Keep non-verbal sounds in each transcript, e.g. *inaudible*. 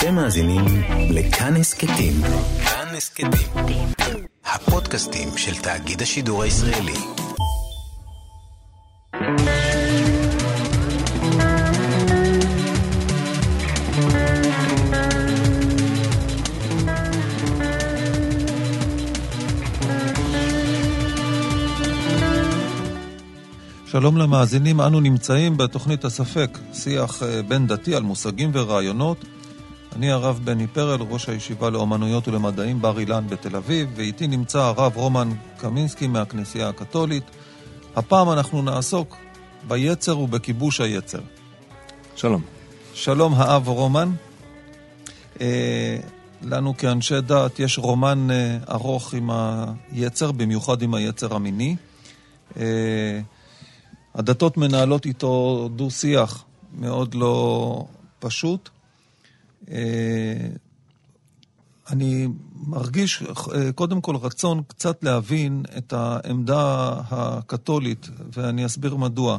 אתם מאזינים לכאן הסכתים. כאן הסכתים. הפודקאסטים של תאגיד השידור הישראלי. שלום למאזינים, אנו נמצאים בתוכנית הספק, שיח אה, בין דתי על מושגים ורעיונות. אני הרב בני פרל, ראש הישיבה לאומנויות ולמדעים בר אילן בתל אביב, ואיתי נמצא הרב רומן קמינסקי מהכנסייה הקתולית. הפעם אנחנו נעסוק ביצר ובכיבוש היצר. שלום. שלום האב רומן. אה, לנו כאנשי דת יש רומן אה, ארוך עם היצר, במיוחד עם היצר המיני. אה, הדתות מנהלות איתו דו-שיח מאוד לא פשוט. אה, אני מרגיש אה, קודם כל רצון קצת להבין את העמדה הקתולית, ואני אסביר מדוע.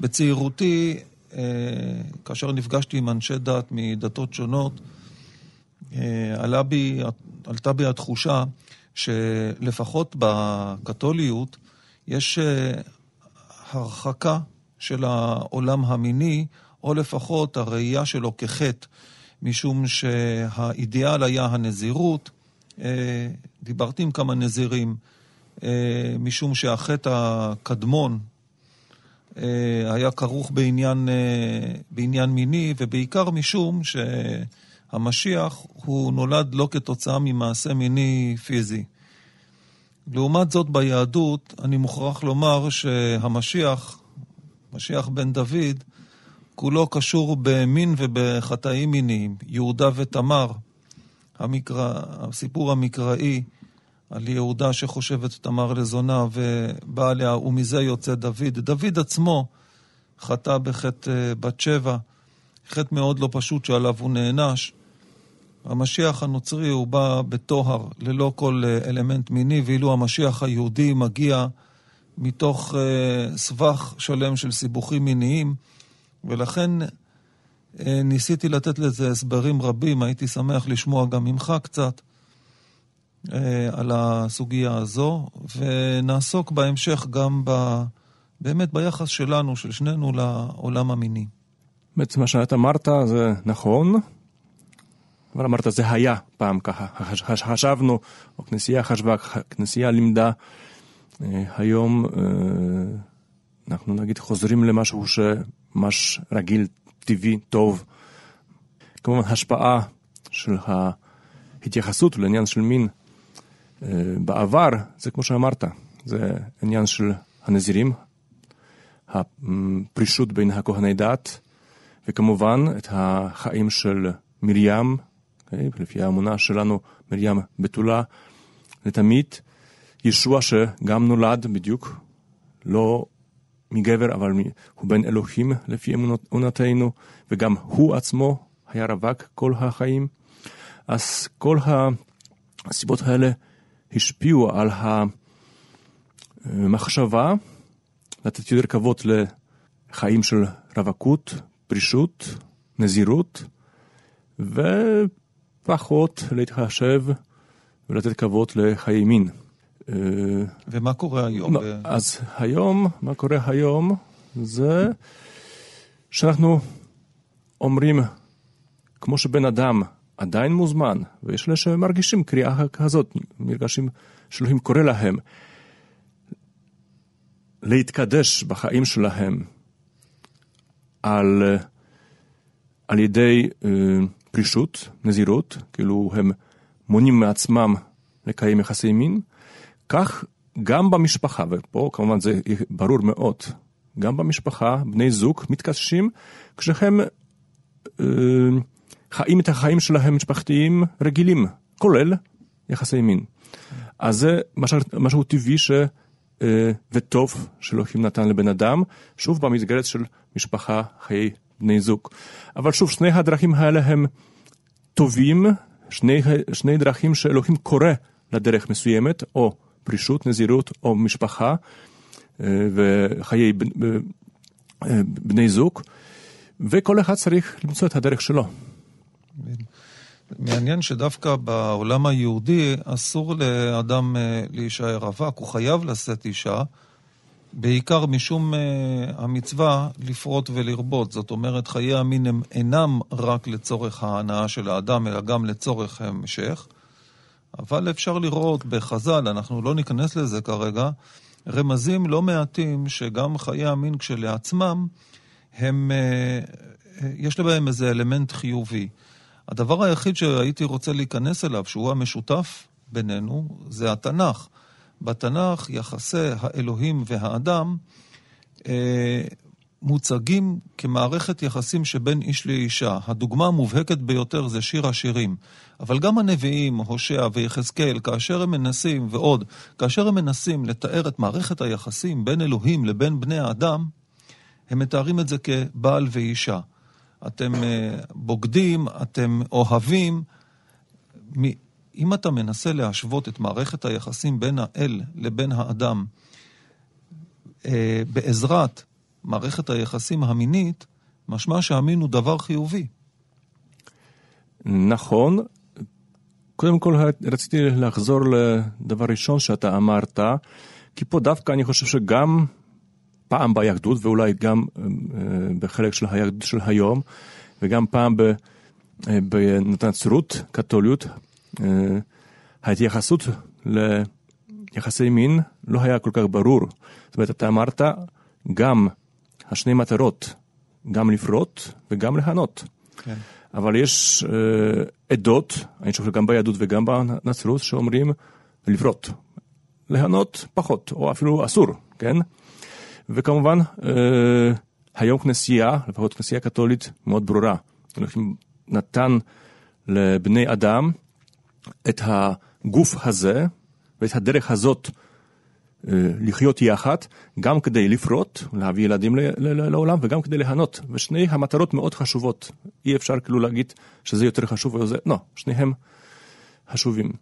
בצעירותי, אה, כאשר נפגשתי עם אנשי דת מדתות שונות, עלה בי, עלתה בי התחושה שלפחות בקתוליות יש הרחקה של העולם המיני, או לפחות הראייה שלו כחטא, משום שהאידיאל היה הנזירות. אה, דיברתי עם כמה נזירים, אה, משום שהחטא הקדמון אה, היה כרוך בעניין, בעניין מיני, ובעיקר משום שהמשיח הוא נולד לא כתוצאה ממעשה מיני פיזי. לעומת זאת, ביהדות, אני מוכרח לומר שהמשיח, משיח בן דוד, כולו קשור במין ובחטאים מיניים. יהודה ותמר, המקרא, הסיפור המקראי על יהודה שחושב את תמר לזונה ובא עליה, ומזה יוצא דוד. דוד עצמו חטא בחטא אה, בת שבע, חטא מאוד לא פשוט שעליו הוא נענש. המשיח הנוצרי הוא בא בטוהר, ללא כל אה, אלמנט מיני, ואילו המשיח היהודי מגיע מתוך uh, סבך שלם של סיבוכים מיניים, ולכן uh, ניסיתי לתת לזה הסברים רבים, הייתי שמח לשמוע גם ממך קצת uh, על הסוגיה הזו, ונעסוק בהמשך גם ב, באמת ביחס שלנו, של שנינו, לעולם המיני. בעצם מה שאת אמרת זה נכון, אבל אמרת, זה היה פעם ככה, חשבנו, או כנסייה חשבה, כנסייה לימדה. אה, היום אה, אנחנו נגיד חוזרים למשהו שממש רגיל, טבעי, טוב. כמובן, השפעה של ההתייחסות לעניין של מין אה, בעבר, זה כמו שאמרת, זה עניין של הנזירים, הפרישות בין הכהני דת, וכמובן את החיים של מרים, לפי האמונה שלנו, מרים בתולה לתמיד. ישוע שגם נולד בדיוק, לא מגבר, אבל הוא בן אלוהים לפי אמונתנו, וגם הוא עצמו היה רווק כל החיים. אז כל הסיבות האלה השפיעו על המחשבה לתת יותר כבוד לחיים של רווקות, פרישות, נזירות, ו... פחות להתחשב ולתת כבוד לחיי מין. אה, ומה קורה היום? לא, אז היום, מה קורה היום זה שאנחנו אומרים, כמו שבן אדם עדיין מוזמן, ויש אלה שמרגישים קריאה כזאת, מרגשים שאלוהים קורא להם להתקדש בחיים שלהם על, על ידי פרישות, נזירות, כאילו הם מונעים מעצמם לקיים יחסי מין, כך גם במשפחה, ופה כמובן זה ברור מאוד, גם במשפחה בני זוג מתקשים כשהם אה, חיים את החיים שלהם משפחתיים רגילים, כולל יחסי מין. אז זה משהו, משהו טבעי ש... אה, וטוב שאלוהים נתן לבן אדם, שוב במסגרת של משפחה, חיי בני זוג. אבל שוב, שני הדרכים האלה הם טובים, שני, שני דרכים שאלוהים קורא לדרך מסוימת, או פרישות, נזירות, או משפחה, אה, וחיי אה, בני זוג, וכל אחד צריך למצוא את הדרך שלו. מעניין שדווקא בעולם היהודי אסור לאדם אה, להישאר רווק, הוא חייב לשאת אישה, בעיקר משום המצווה לפרוט ולרבות. זאת אומרת, חיי המין הם אינם רק לצורך ההנאה של האדם, אלא גם לצורך המשך. אבל אפשר לראות בחז"ל, אנחנו לא ניכנס לזה כרגע, רמזים לא מעטים שגם חיי המין כשלעצמם, הם, uh, יש בהם איזה אלמנט חיובי. הדבר היחיד שהייתי רוצה להיכנס אליו, שהוא המשותף בינינו, זה התנ"ך. בתנ"ך יחסי האלוהים והאדם אה, מוצגים כמערכת יחסים שבין איש לאישה. הדוגמה המובהקת ביותר זה שיר השירים. אבל גם הנביאים, הושע ויחזקאל, כאשר הם מנסים, ועוד, כאשר הם מנסים לתאר את מערכת היחסים בין אלוהים לבין בני האדם, הם מתארים את זה כבעל ואישה. אתם אה, בוגדים, אתם אוהבים. אם אתה מנסה להשוות את מערכת היחסים בין האל לבין האדם אה, בעזרת מערכת היחסים המינית, משמע שהמין הוא דבר חיובי. נכון. קודם כל רציתי לחזור לדבר ראשון שאתה אמרת, כי פה דווקא אני חושב שגם פעם ביהדות, ואולי גם אה, בחלק של היהדות של היום, וגם פעם בנצרות, קתוליות, אה, ההתייחסות ליחסי מין לא היה כל כך ברור. זאת אומרת, אתה אמרת גם השני מטרות, גם לפרוט וגם להנות. כן. אבל יש אה, עדות, אני חושב שגם ביהדות וגם בנצרות, שאומרים לפרוט. להנות פחות, או אפילו אסור, כן? וכמובן, אה, היום כנסייה, לפחות כנסייה קתולית, מאוד ברורה. נתן לבני אדם את הגוף הזה ואת הדרך הזאת לחיות יחד, גם כדי לפרוט, להביא ילדים לעולם וגם כדי ליהנות. ושני המטרות מאוד חשובות. אי אפשר כאילו להגיד שזה יותר חשוב או זה, לא, שניהם חשובים.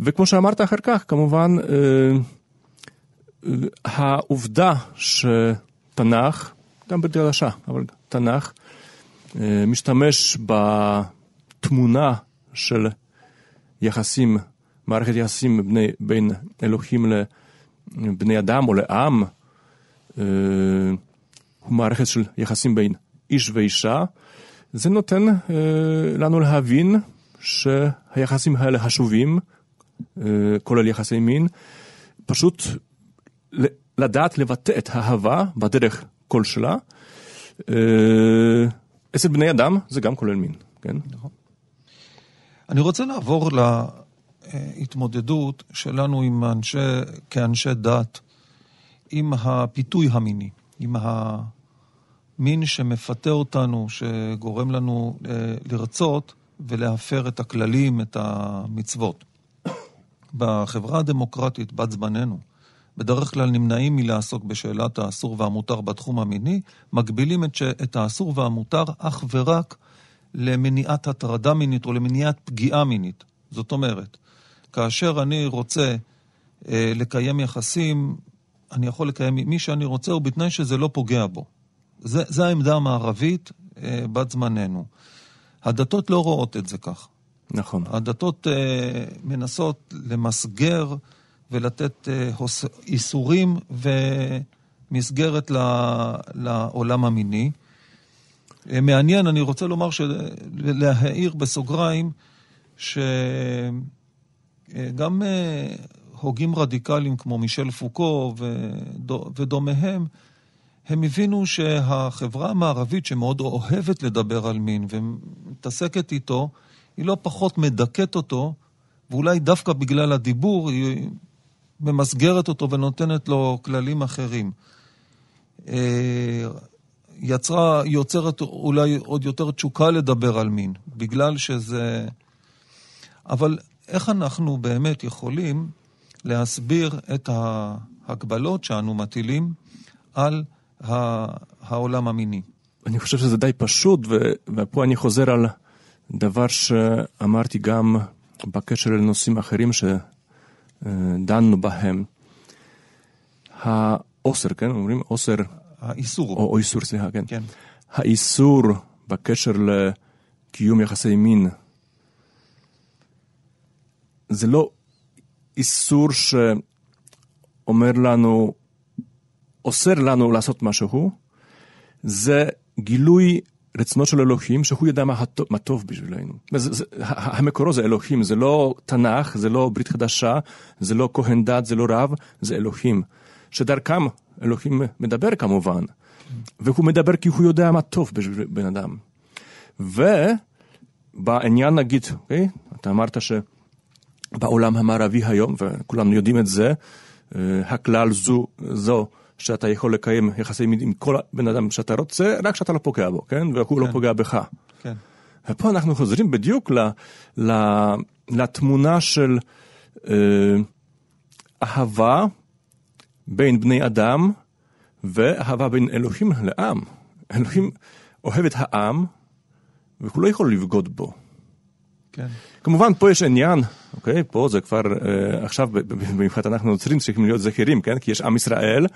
וכמו שאמרת אחר כך, כמובן, אה, אה, העובדה שתנ"ך, גם בדרשה, אבל תנ"ך, משתמש בתמונה של יחסים, מערכת יחסים בין אלוהים לבני אדם או לעם, אה, הוא מערכת של יחסים בין איש ואישה, זה נותן אה, לנו להבין שהיחסים האלה חשובים, אה, כולל יחסי מין, פשוט לדעת לבטא את האהבה בדרך כלשלה. אצל בני אדם זה גם כולל מין, כן? נכון. אני רוצה לעבור להתמודדות שלנו עם אנשי, כאנשי דת, עם הפיתוי המיני, עם המין שמפתה אותנו, שגורם לנו אה, לרצות ולהפר את הכללים, את המצוות. בחברה הדמוקרטית בת זמננו, בדרך כלל נמנעים מלעסוק בשאלת האסור והמותר בתחום המיני, מגבילים את, ש... את האסור והמותר אך ורק למניעת הטרדה מינית או למניעת פגיעה מינית. זאת אומרת, כאשר אני רוצה אה, לקיים יחסים, אני יכול לקיים עם מי שאני רוצה, ובתנאי שזה לא פוגע בו. זה, זה העמדה המערבית אה, בת זמננו. הדתות לא רואות את זה כך. נכון. הדתות אה, מנסות למסגר ולתת אה, הוס, איסורים ומסגרת לעולם המיני. אה, מעניין, אני רוצה לומר, להעיר בסוגריים, שגם אה, הוגים רדיקליים כמו מישל פוקו ודומיהם, הם הבינו שהחברה המערבית שמאוד אוהבת לדבר על מין ומתעסקת איתו, היא לא פחות מדכאת אותו, ואולי דווקא בגלל הדיבור היא ממסגרת אותו ונותנת לו כללים אחרים. אה, יצרה, יוצרת אולי עוד יותר תשוקה לדבר על מין, בגלל שזה... אבל איך אנחנו באמת יכולים להסביר את ההגבלות שאנו מטילים על העולם המיני? אני חושב שזה די פשוט, ופה אני חוזר על דבר שאמרתי גם בקשר לנושאים אחרים שדנו בהם. האוסר, כן? אומרים אוסר האיסור. או, או איסור, סליחה, כן. כן. האיסור בקשר לקיום יחסי מין זה לא איסור שאומר לנו, אוסר לנו לעשות משהו, זה גילוי רצונות של אלוהים, שהוא יודע מה, מה טוב בשבילנו. זה, זה, המקורו זה אלוהים, זה לא תנ"ך, זה לא ברית חדשה, זה לא כהן דת, זה לא רב, זה אלוהים. שדרכם אלוהים מדבר כמובן, והוא מדבר כי הוא יודע מה טוב בשביל בן אדם. ובעניין נגיד, אוקיי? אתה אמרת שבעולם המערבי היום, וכולנו יודעים את זה, אה, הכלל זו, זו שאתה יכול לקיים יחסי מין עם כל בן אדם שאתה רוצה, רק שאתה לא פוגע בו, כן? והוא לא כן. לא פוגע בך. כן. ופה אנחנו חוזרים בדיוק ל, ל, לתמונה של אה, אהבה בין בני אדם ואהבה בין אלוהים לעם. אלוהים אוהב את העם, והוא לא יכול לבגוד בו. כן. כמובן, פה יש עניין, אוקיי? פה זה כבר, אה, עכשיו, במיוחד אנחנו נוצרים צריכים להיות זכירים, כן? כי יש עם ישראל,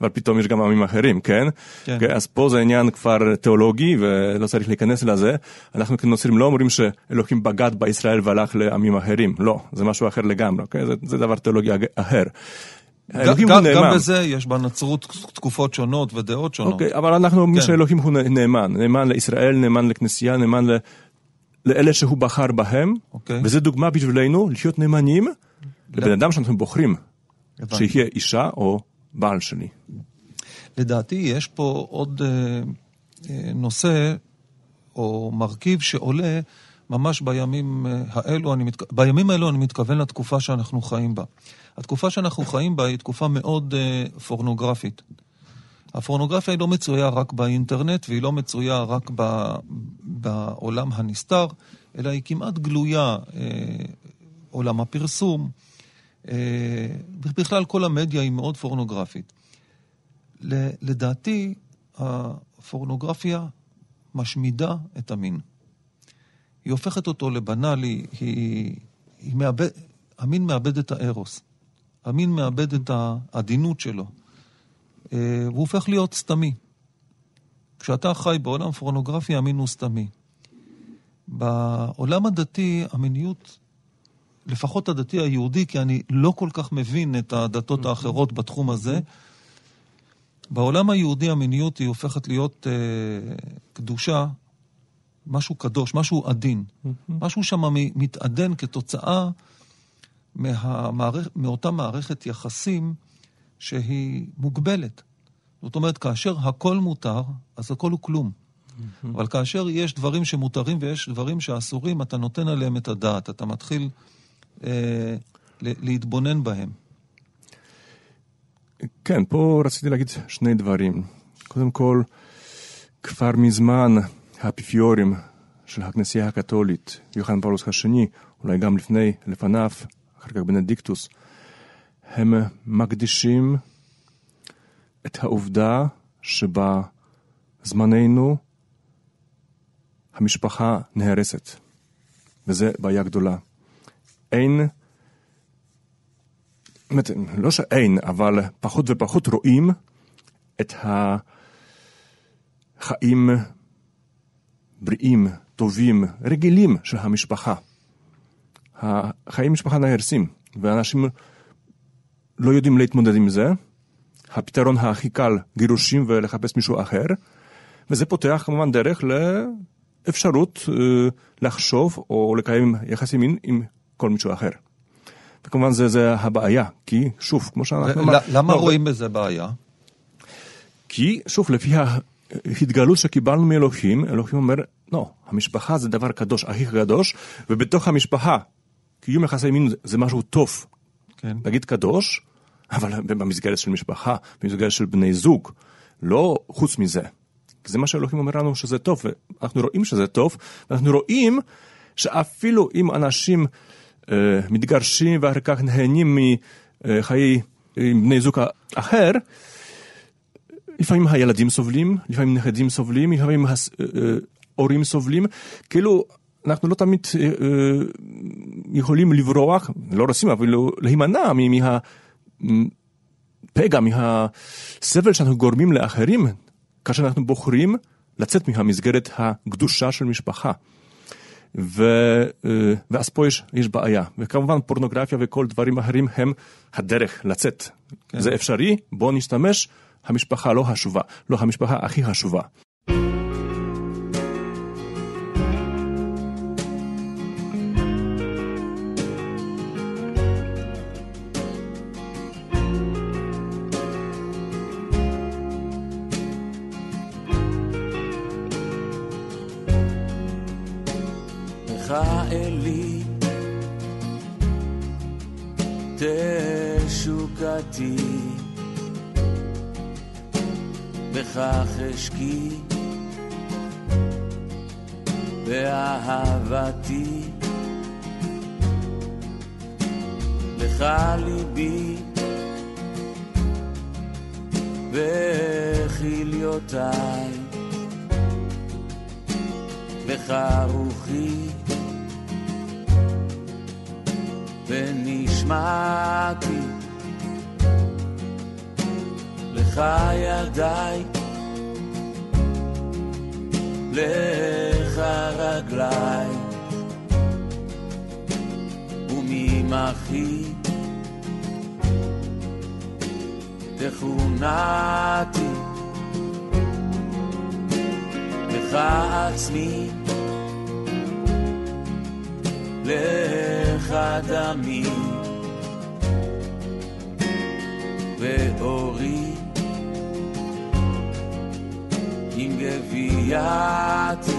אבל פתאום יש גם עמים אחרים, כן? כן. Okay, אז פה זה עניין כבר תיאולוגי ולא צריך להיכנס לזה. אנחנו כנוצרים לא אומרים שאלוהים בגד בישראל והלך לעמים אחרים, לא, זה משהו אחר לגמרי, אוקיי? זה, זה דבר תיאולוגי אחר. אלוהים גם, הוא נאמן. גם בזה יש בנצרות תקופות שונות ודעות שונות. אוקיי, אבל אנחנו אומרים כן. שאלוהים הוא נאמן, נאמן לישראל, נאמן לכנסייה, נאמן. לאלה שהוא בחר בהם, אוקיי. וזה דוגמה בשבילנו לחיות נאמנים לבן אדם שאנחנו בוחרים, שיהיה אישה או בעל שלי. לדעתי יש פה עוד אה, אה, נושא או מרכיב שעולה ממש בימים אה, האלו, אני מת... בימים האלו אני מתכוון לתקופה שאנחנו חיים בה. התקופה שאנחנו חיים בה היא תקופה מאוד אה, פורנוגרפית. הפורנוגרפיה היא לא מצויה רק באינטרנט והיא לא מצויה רק ב, בעולם הנסתר, אלא היא כמעט גלויה, אה, עולם הפרסום, אה, בכלל כל המדיה היא מאוד פורנוגרפית. לדעתי, הפורנוגרפיה משמידה את המין. היא הופכת אותו לבנאלי, היא, היא מאבד, המין מאבד את הארוס. המין מאבד את העדינות שלו. אה, והוא הופך להיות סתמי. כשאתה חי בעולם פורנוגרפי, המין הוא סתמי. בעולם הדתי, המיניות לפחות הדתי היהודי, כי אני לא כל כך מבין את הדתות האחרות בתחום הזה. בעולם היהודי המיניות היא הופכת להיות אה, קדושה, משהו קדוש, משהו עדין. משהו שם מתעדן כתוצאה מהמערכ... מאותה מערכת יחסים שהיא מוגבלת. זאת אומרת, כאשר הכל מותר, אז הכל הוא כלום. אבל כאשר יש דברים שמותרים ויש דברים שאסורים, אתה נותן עליהם את הדעת. אתה מתחיל אה, להתבונן בהם. כן, פה רציתי להגיד שני דברים. קודם כל, כבר מזמן האפיפיורים של הכנסייה הקתולית, יוחנן פאולוס השני, אולי גם לפני, לפניו, אחר כך בנדיקטוס, הם מקדישים את העובדה שבה זמננו המשפחה נהרסת, וזו בעיה גדולה. אין, באמת, לא שאין, אבל פחות ופחות רואים את החיים בריאים, טובים, רגילים של המשפחה. החיים משפחה נהרסים, ואנשים לא יודעים להתמודד עם זה. הפתרון הכי קל, גירושים ולחפש מישהו אחר, וזה פותח כמובן דרך לאפשרות אה, לחשוב או לקיים יחסי מין עם כל מישהו אחר. וכמובן זה, זה הבעיה, כי שוב, כמו שאנחנו... אמרנו... למה לא, רואים בזה בעיה? כי שוב, לפי ההתגלות שקיבלנו מאלוהים, אלוהים אומר, לא, המשפחה זה דבר קדוש, הכי קדוש, ובתוך המשפחה, קיום יחסי מין זה משהו טוב. כן. נגיד קדוש, אבל במסגרת של משפחה, במסגרת של בני זוג, לא חוץ מזה. זה מה שאלוהים אומר לנו שזה טוב, ואנחנו רואים שזה טוב, ואנחנו רואים שאפילו אם אנשים uh, מתגרשים ואחר כך נהנים מחיי עם בני זוג אחר, לפעמים הילדים סובלים, לפעמים נכדים סובלים, לפעמים ההורים סובלים, כאילו אנחנו לא תמיד uh, יכולים לברוח, לא רוצים, אבל להימנע מהפגע, מהסבל שאנחנו גורמים לאחרים, כאשר אנחנו בוחרים לצאת מהמסגרת הקדושה של משפחה. ו, אה, ואז פה יש, יש בעיה. וכמובן פורנוגרפיה וכל דברים אחרים הם הדרך לצאת. כן. זה אפשרי, בואו נשתמש, המשפחה לא חשובה, לא המשפחה הכי חשובה. תשוקתי, בכך אשקי, באהבתי, לך ליבי, וכליותיי, לך רוחי. ונשמעתי לך ידיי, לך רגליי, וממחי תכונתי, לך עצמי. לך דמי. ואורי עם גבייתי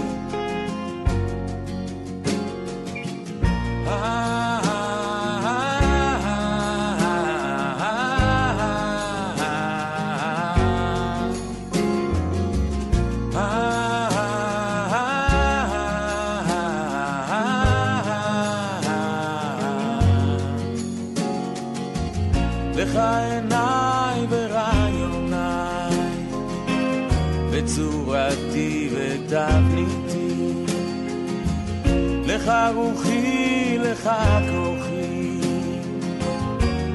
לך רוחי, לך כוחי,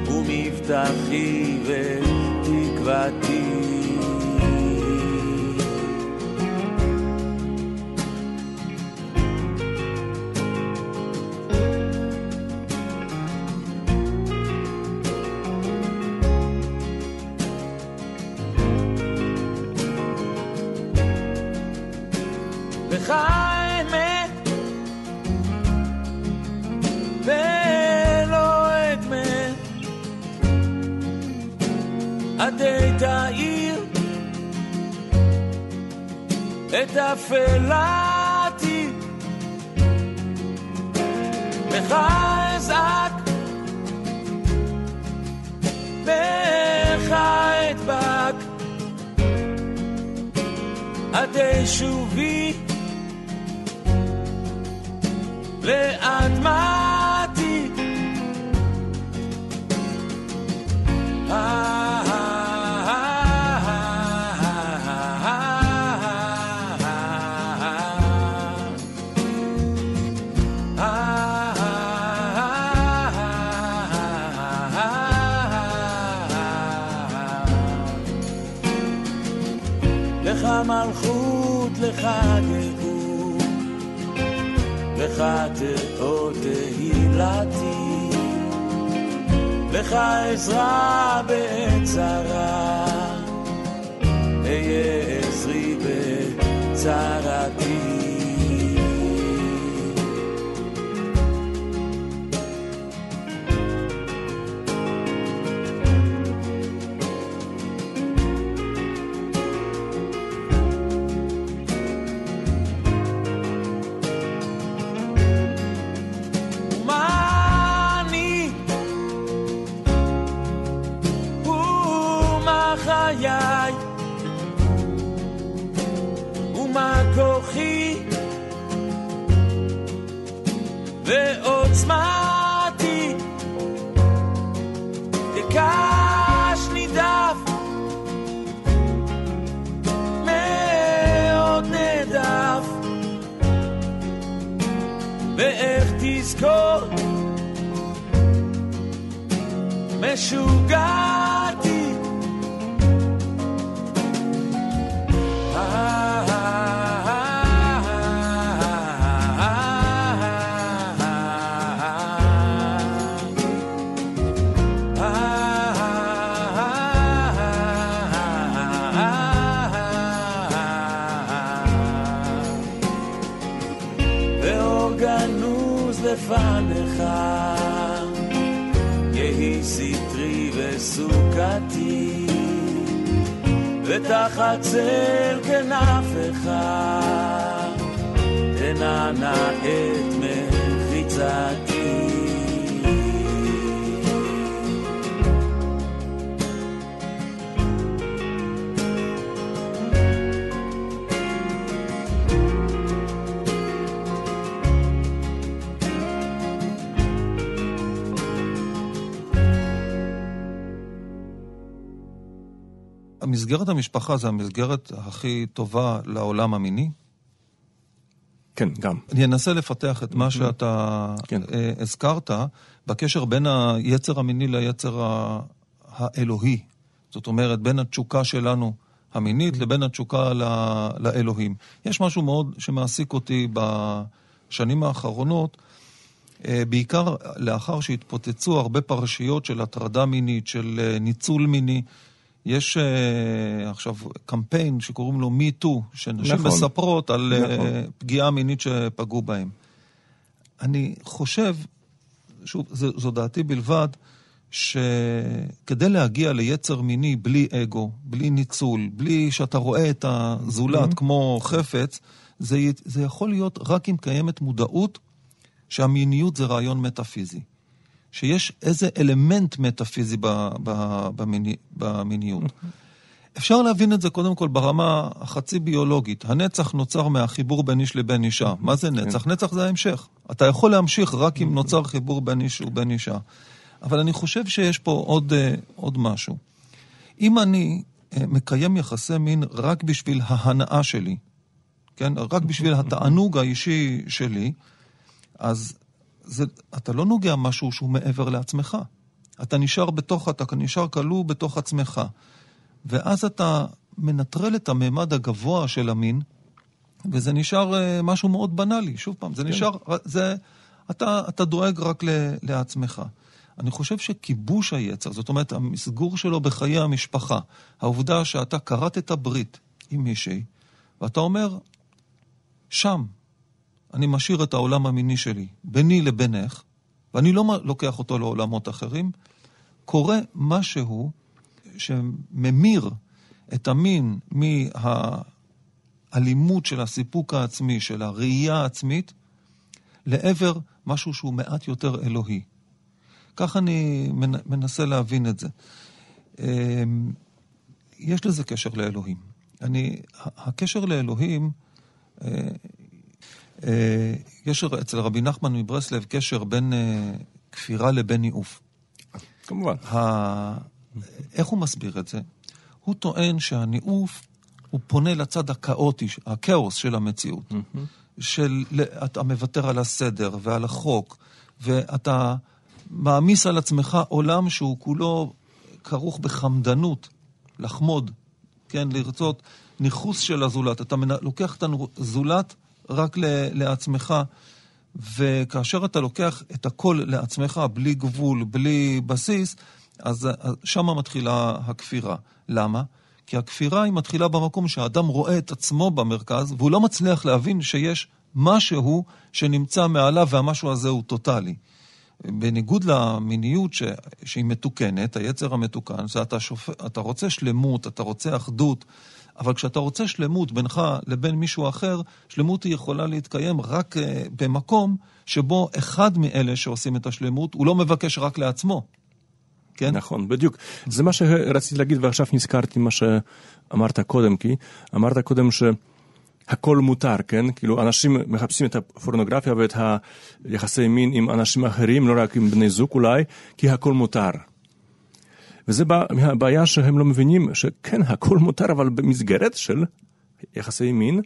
ומבטחי ותקוותי. את אפלתי. לך אזעק, בך אדבק, עד שובי לאדמתי. ואור גנוז לפניך, יהי סטרי וסוכתי, ותחת צל כנפיך, תנענע את מחיצתי. המסגרת המשפחה זה המסגרת הכי טובה לעולם המיני? כן, גם. אני אנסה לפתח את מה שאתה כן. אה, הזכרת בקשר בין היצר המיני ליצר האלוהי. זאת אומרת, בין התשוקה שלנו המינית לבין התשוקה לאלוהים. יש משהו מאוד שמעסיק אותי בשנים האחרונות, אה, בעיקר לאחר שהתפוצצו הרבה פרשיות של הטרדה מינית, של אה, ניצול מיני. יש uh, עכשיו קמפיין שקוראים לו Me Too, שנשים נכון. מספרות על uh, נכון. פגיעה מינית שפגעו בהם. אני חושב, שוב, זו, זו דעתי בלבד, שכדי להגיע ליצר מיני בלי אגו, בלי ניצול, בלי שאתה רואה את הזולת כמו חפץ, זה, זה יכול להיות רק אם קיימת מודעות שהמיניות זה רעיון מטאפיזי. שיש איזה אלמנט מטאפיזי ב, ב, במיני, במיניות. אפשר להבין את זה קודם כל ברמה החצי ביולוגית. הנצח נוצר מהחיבור בין איש לבין אישה. מה זה נצח? נצח זה ההמשך. אתה יכול להמשיך רק אם נוצר חיבור בין איש ובין אישה. אבל אני חושב שיש פה עוד, אה, עוד משהו. אם אני אה, מקיים יחסי מין רק בשביל ההנאה שלי, כן? רק בשביל *laughs* התענוג האישי שלי, אז זה, אתה לא נוגע משהו שהוא מעבר לעצמך. אתה נשאר בתוך, אתה נשאר כלוא בתוך עצמך. ואז אתה מנטרל את הממד הגבוה של המין, וזה נשאר uh, משהו מאוד בנאלי. שוב פעם, זה כן. נשאר, זה, אתה, אתה דואג רק ל, לעצמך. אני חושב שכיבוש היצר, זאת אומרת, המסגור שלו בחיי המשפחה, העובדה שאתה כרת ברית עם מישהי, ואתה אומר, שם, אני משאיר את העולם המיני שלי ביני לבינך, ואני לא לוקח אותו לעולמות אחרים, קורה משהו שממיר את המין מהאלימות של הסיפוק העצמי, של הראייה העצמית, לעבר משהו שהוא מעט יותר אלוהי. כך אני מנסה להבין את זה. יש לזה קשר לאלוהים. אני, הקשר לאלוהים, יש אצל רבי נחמן מברסלב קשר בין כפירה לבין ניאוף. כמובן. ה... איך הוא מסביר את זה? הוא טוען שהניאוף, הוא פונה לצד הכאוטי, הכאוס של המציאות. של אתה מוותר על הסדר ועל החוק, ואתה מעמיס על עצמך עולם שהוא כולו כרוך בחמדנות, לחמוד, כן, לרצות ניכוס של הזולת. אתה מנ... לוקח את הזולת רק. לעצמך, וכאשר אתה לוקח את הכל לעצמך, בלי גבול, בלי בסיס, אז שמה מתחילה הכפירה. למה? כי הכפירה היא מתחילה במקום שהאדם רואה את עצמו במרכז, והוא לא מצליח להבין שיש משהו שנמצא מעליו, והמשהו הזה הוא טוטאלי. בניגוד למיניות ש... שהיא מתוקנת, היצר המתוקן, זה אתה, שופ... אתה רוצה שלמות, אתה רוצה אחדות, אבל כשאתה רוצה שלמות בינך לבין מישהו אחר, שלמות היא יכולה להתקיים רק uh, במקום שבו אחד מאלה שעושים את השלמות, הוא לא מבקש רק לעצמו. כן? נכון, בדיוק. זה מה שרציתי להגיד ועכשיו נזכרתי מה שאמרת קודם, כי אמרת קודם שהכל מותר, כן? כאילו אנשים מחפשים את הפורנוגרפיה ואת היחסי מין עם אנשים אחרים, לא רק עם בני זוג אולי, כי הכל מותר. וזה הבעיה שהם לא מבינים שכן, הכל מותר, אבל במסגרת של יחסי מין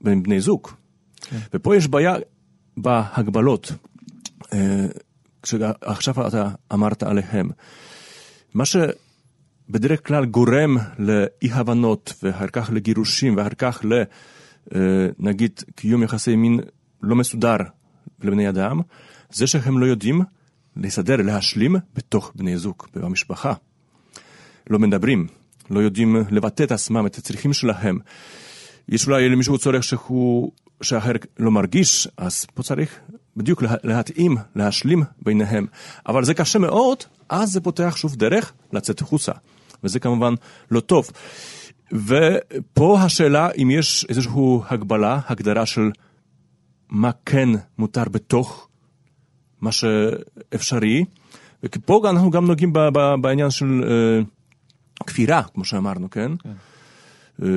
בין בני זוג. כן. ופה יש בעיה בהגבלות. שעכשיו אתה אמרת עליהם. מה שבדרך כלל גורם לאי הבנות ואחר כך לגירושים ואחר כך לנגיד קיום יחסי מין לא מסודר לבני אדם, זה שהם לא יודעים לסדר, להשלים בתוך בני זוג, במשפחה. לא מדברים, לא יודעים לבטא את עצמם, את הצריכים שלהם. יש אולי למישהו צורך שהוא שהאחר לא מרגיש, אז פה צריך בדיוק לה- להתאים, להשלים ביניהם. אבל זה קשה מאוד, אז זה פותח שוב דרך לצאת החוצה. וזה כמובן לא טוב. ופה השאלה אם יש איזושהי הגבלה, הגדרה של מה כן מותר בתוך מה שאפשרי. ופה אנחנו גם נוגעים בעניין של אה, כפירה, כמו שאמרנו, כן? אה,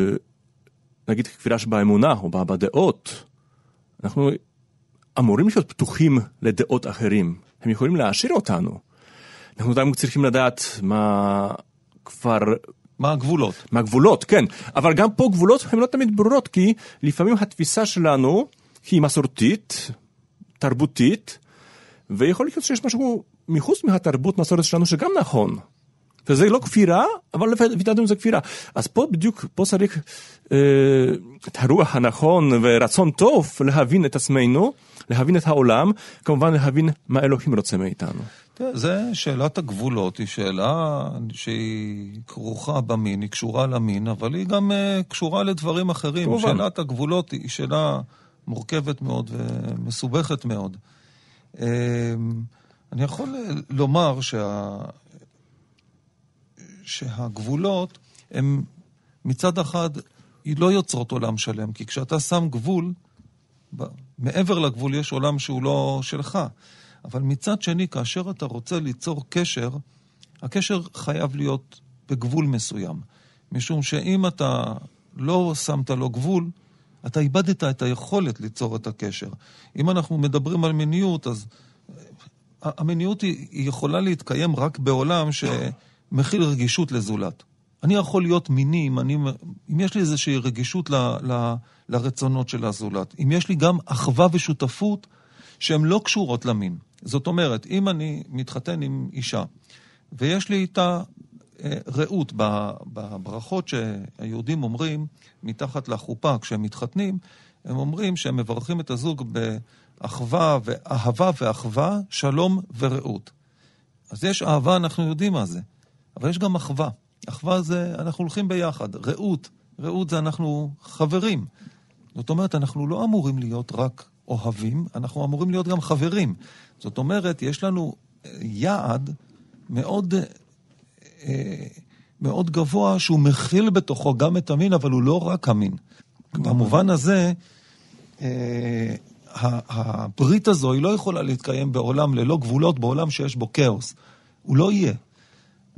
נגיד כפירה שבאמונה או בדעות, אנחנו אמורים להיות פתוחים לדעות אחרים, הם יכולים להעשיר אותנו. אנחנו גם צריכים לדעת מה כבר, מה הגבולות? מה הגבולות, כן, אבל גם פה גבולות הן לא תמיד ברורות, כי לפעמים התפיסה שלנו היא מסורתית, תרבותית, ויכול להיות שיש משהו מחוץ מהתרבות מסורת שלנו שגם נכון. וזה לא כפירה, אבל לפי דעתנו זה כפירה. אז פה בדיוק, פה צריך אה, את הרוח הנכון ורצון טוב להבין את עצמנו, להבין את העולם, כמובן להבין מה אלוהים רוצה מאיתנו. זה שאלת הגבולות, היא שאלה שהיא כרוכה במין, היא קשורה למין, אבל היא גם uh, קשורה לדברים אחרים. כמובן. שאלת הגבולות היא שאלה מורכבת מאוד ומסובכת מאוד. Um, אני יכול לומר שה... שהגבולות הם מצד אחד, היא לא יוצרות עולם שלם, כי כשאתה שם גבול, מעבר לגבול יש עולם שהוא לא שלך. אבל מצד שני, כאשר אתה רוצה ליצור קשר, הקשר חייב להיות בגבול מסוים. משום שאם אתה לא שמת לו גבול, אתה איבדת את היכולת ליצור את הקשר. אם אנחנו מדברים על מיניות, אז המיניות היא, היא יכולה להתקיים רק בעולם שמכיל רגישות לזולת. אני יכול להיות מיני אם, אני, אם יש לי איזושהי רגישות ל, ל, לרצונות של הזולת. אם יש לי גם אחווה ושותפות שהן לא קשורות למין. זאת אומרת, אם אני מתחתן עם אישה, ויש לי איתה אה, רעות בברכות שהיהודים אומרים מתחת לחופה כשהם מתחתנים, הם אומרים שהם מברכים את הזוג באחווה ואהבה ואחווה, שלום ורעות. אז יש אהבה, אנחנו יודעים מה זה, אבל יש גם אחווה. אחווה זה, אנחנו הולכים ביחד. רעות, רעות זה אנחנו חברים. זאת אומרת, אנחנו לא אמורים להיות רק אוהבים, אנחנו אמורים להיות גם חברים. זאת אומרת, יש לנו אה, יעד מאוד, אה, מאוד גבוה שהוא מכיל בתוכו גם את המין, אבל הוא לא רק המין. במובן הזה, אה, הברית הזו היא לא יכולה להתקיים בעולם ללא גבולות, בעולם שיש בו כאוס. הוא לא יהיה.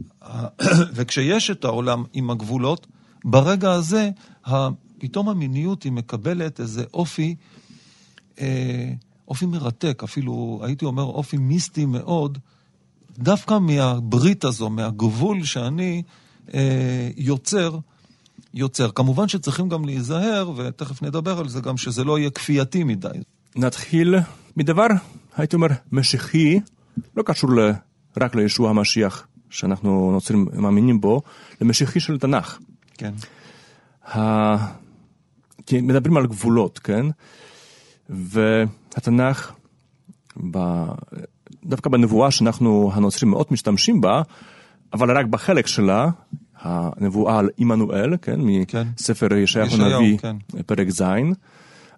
*coughs* וכשיש את העולם עם הגבולות, ברגע הזה, פתאום המיניות היא מקבלת איזה אופי, אה, אופי מרתק, אפילו הייתי אומר אופי מיסטי מאוד, דווקא מהברית הזו, מהגבול שאני אה, יוצר, יוצר. כמובן שצריכים גם להיזהר, ותכף נדבר על זה גם, שזה לא יהיה כפייתי מדי. נתחיל מדבר, הייתי אומר, משיחי, לא קשור ל- רק לישוע המשיח, שאנחנו נוצרים מאמינים בו, למשיחי של תנ"ך. כן. ה... כי מדברים על גבולות, כן? והתנ"ך, ב... דווקא בנבואה שאנחנו הנוצרים מאוד משתמשים בה, אבל רק בחלק שלה, הנבואה על עמנואל, כן? כן. מספר ישעיהו ישעיהו, הנביא, כן. פרק ז'.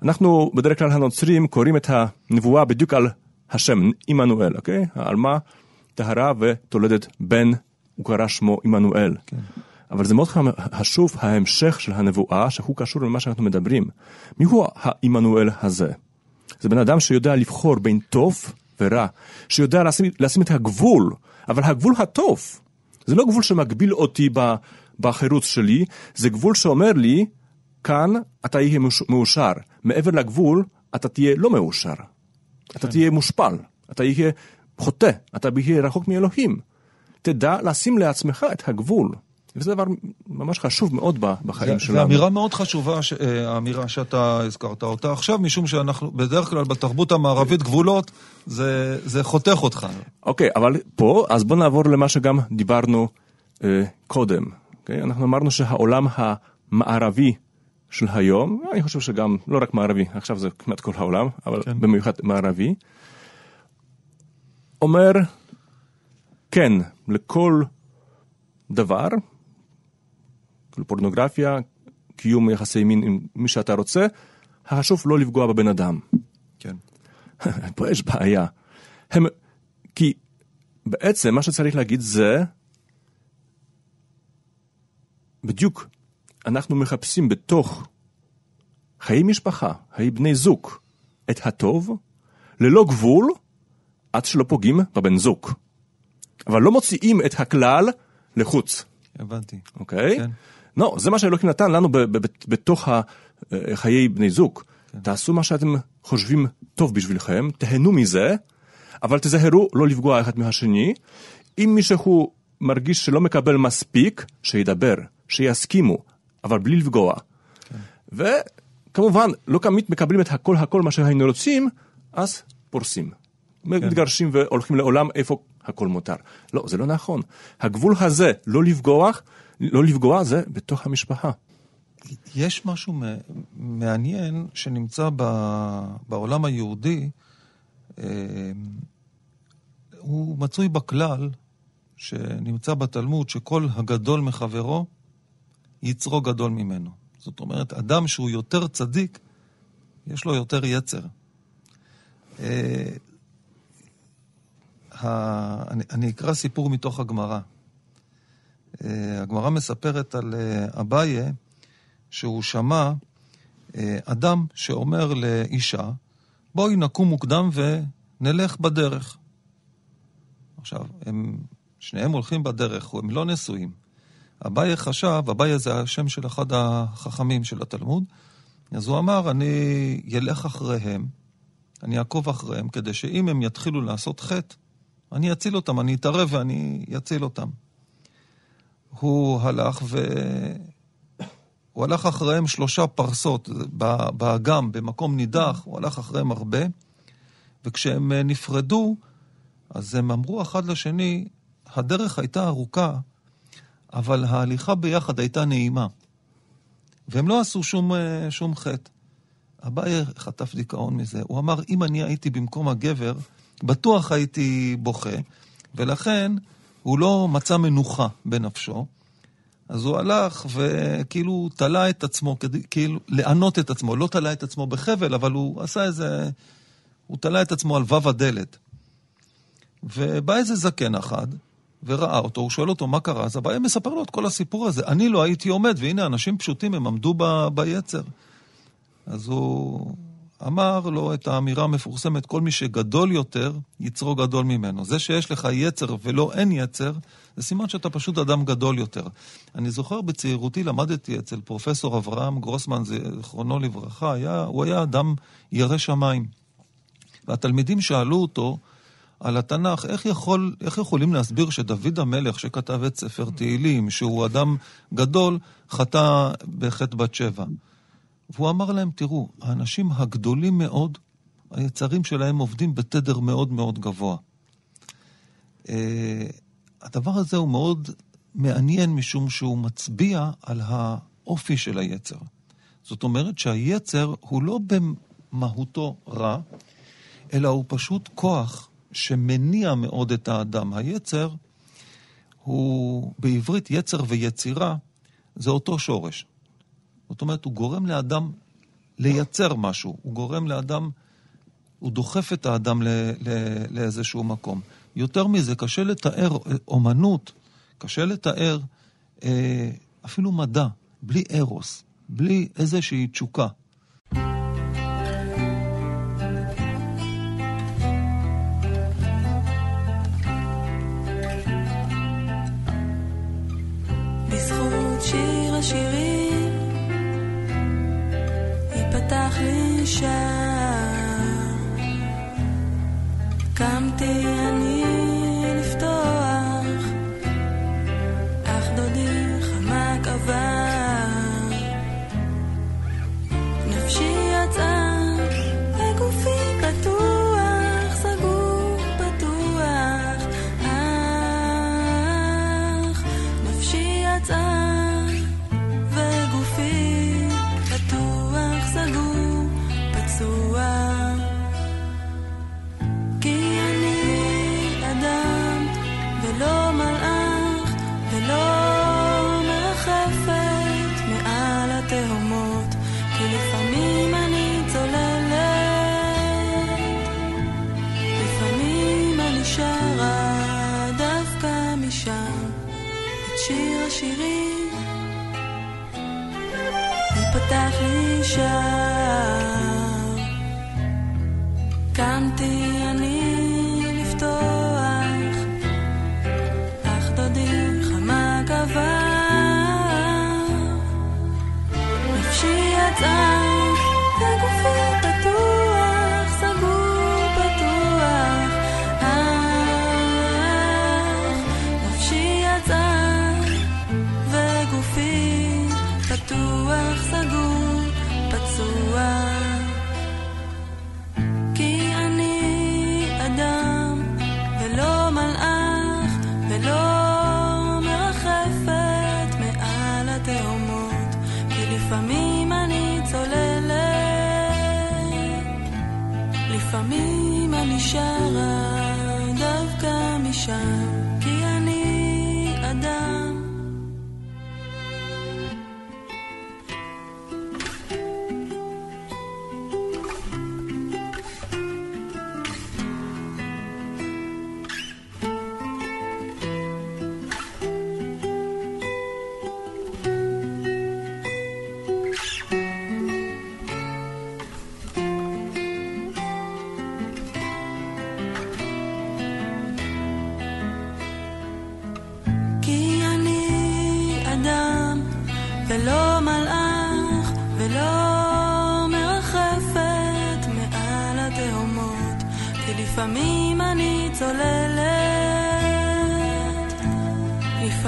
אנחנו בדרך כלל הנוצרים קוראים את הנבואה בדיוק על השם, עמנואל, אוקיי? על מה? טהרה ותולדת בן, הוא קרא שמו עמנואל. כן. אבל זה מאוד חשוב ההמשך של הנבואה, שהוא קשור למה שאנחנו מדברים. מיהו העמנואל הזה? זה בן אדם שיודע לבחור בין טוב ורע, שיודע לשים, לשים את הגבול, אבל הגבול הטוב. זה לא גבול שמגביל אותי בחירות שלי, זה גבול שאומר לי, כאן אתה מוש- מאושר, מעבר לגבול אתה תהיה לא מאושר. אתה תהיה מושפל, אתה תהיה חוטא, אתה תהיה רחוק מאלוהים. תדע לשים לעצמך את הגבול. וזה דבר ממש חשוב מאוד בחיים זו שלנו. אמירה מאוד חשובה, ש- אה, האמירה שאתה הזכרת אותה עכשיו, משום שאנחנו, בדרך כלל בתרבות המערבית גבולות, זה, זה חותך אותך. אוקיי, אבל פה, אז בוא נעבור למה שגם דיברנו אה, קודם. אוקיי? אנחנו אמרנו שהעולם המערבי של היום, אני חושב שגם, לא רק מערבי, עכשיו זה כמעט כל העולם, אבל כן. במיוחד מערבי, אומר כן לכל דבר, כאילו פורנוגרפיה, קיום יחסי מין עם מי שאתה רוצה, חשוב לא לפגוע בבן אדם. כן. *laughs* פה יש בעיה. הם, כי בעצם מה שצריך להגיד זה, בדיוק, אנחנו מחפשים בתוך חיי משפחה, חיי בני זוג, את הטוב, ללא גבול, עד שלא פוגעים בבן זוג. אבל לא מוציאים את הכלל לחוץ, הבנתי. אוקיי? כן. לא, זה מה שאלוקים נתן לנו בתוך אה, חיי בני זוג. כן. תעשו מה שאתם חושבים טוב בשבילכם, תהנו מזה, אבל תזהרו לא לפגוע אחד מהשני. אם מישהו מרגיש שלא מקבל מספיק, שידבר, שיסכימו, אבל בלי לפגוע. כן. וכמובן, לא תמיד מקבלים את הכל הכל מה שהיינו רוצים, אז פורסים. כן. מתגרשים והולכים לעולם איפה הכל מותר. לא, זה לא נכון. הגבול הזה, לא לפגוע, לא לפגוע זה בתוך המשפחה. יש משהו מעניין שנמצא ב- בעולם היהודי, אה, הוא מצוי בכלל שנמצא בתלמוד, שכל הגדול מחברו, יצרו גדול ממנו. זאת אומרת, אדם שהוא יותר צדיק, יש לו יותר יצר. אה, אני, אני אקרא סיפור מתוך הגמרא. אה, הגמרא מספרת על אה, אביי, שהוא שמע אה, אדם שאומר לאישה, בואי נקום מוקדם ונלך בדרך. עכשיו, הם, שניהם הולכים בדרך, הם לא נשואים. אביי חשב, אביי זה השם של אחד החכמים של התלמוד, אז הוא אמר, אני אלך אחריהם, אני אעקוב אחריהם, כדי שאם הם יתחילו לעשות חטא, אני אציל אותם, אני אתערב ואני אציל אותם. הוא הלך ו... הוא הלך אחריהם שלושה פרסות באגם, במקום נידח, הוא הלך אחריהם הרבה, וכשהם אה, נפרדו, אז הם אמרו אחד לשני, הדרך הייתה ארוכה, אבל ההליכה ביחד הייתה נעימה. והם לא עשו שום, אה, שום חטא. אביי חטף דיכאון מזה. הוא אמר, אם אני הייתי במקום הגבר, בטוח הייתי בוכה, ולכן הוא לא מצא מנוחה בנפשו. אז הוא הלך וכאילו תלה את עצמו, כאילו לענות את עצמו, לא תלה את עצמו בחבל, אבל הוא עשה איזה... הוא תלה את עצמו על וו הדלת. ובא איזה זקן אחד, וראה אותו, הוא שואל אותו מה קרה, אז הבעיה מספר לו את כל הסיפור הזה. אני לא הייתי עומד, והנה אנשים פשוטים, הם עמדו ב, ביצר. אז הוא אמר לו את האמירה המפורסמת, כל מי שגדול יותר, יצרו גדול ממנו. זה שיש לך יצר ולא אין יצר, זה סימן שאתה פשוט אדם גדול יותר. אני זוכר בצעירותי למדתי אצל פרופסור אברהם גרוסמן, זיכרונו לברכה, היה, הוא היה אדם ירא שמיים. והתלמידים שאלו אותו על התנ"ך, איך, יכול, איך יכולים להסביר שדוד המלך, שכתב את ספר תהילים, שהוא אדם גדול, חטא בחטא בת שבע. והוא אמר להם, תראו, האנשים הגדולים מאוד, היצרים שלהם עובדים בתדר מאוד מאוד גבוה. Uh, הדבר הזה הוא מאוד מעניין משום שהוא מצביע על האופי של היצר. זאת אומרת שהיצר הוא לא במהותו רע, אלא הוא פשוט כוח שמניע מאוד את האדם. היצר הוא, בעברית יצר ויצירה, זה אותו שורש. זאת אומרת, הוא גורם לאדם לייצר משהו, הוא גורם לאדם, הוא דוחף את האדם ל, ל, לאיזשהו מקום. יותר מזה, קשה לתאר אומנות, קשה לתאר אה, אפילו מדע, בלי ארוס, בלי איזושהי תשוקה.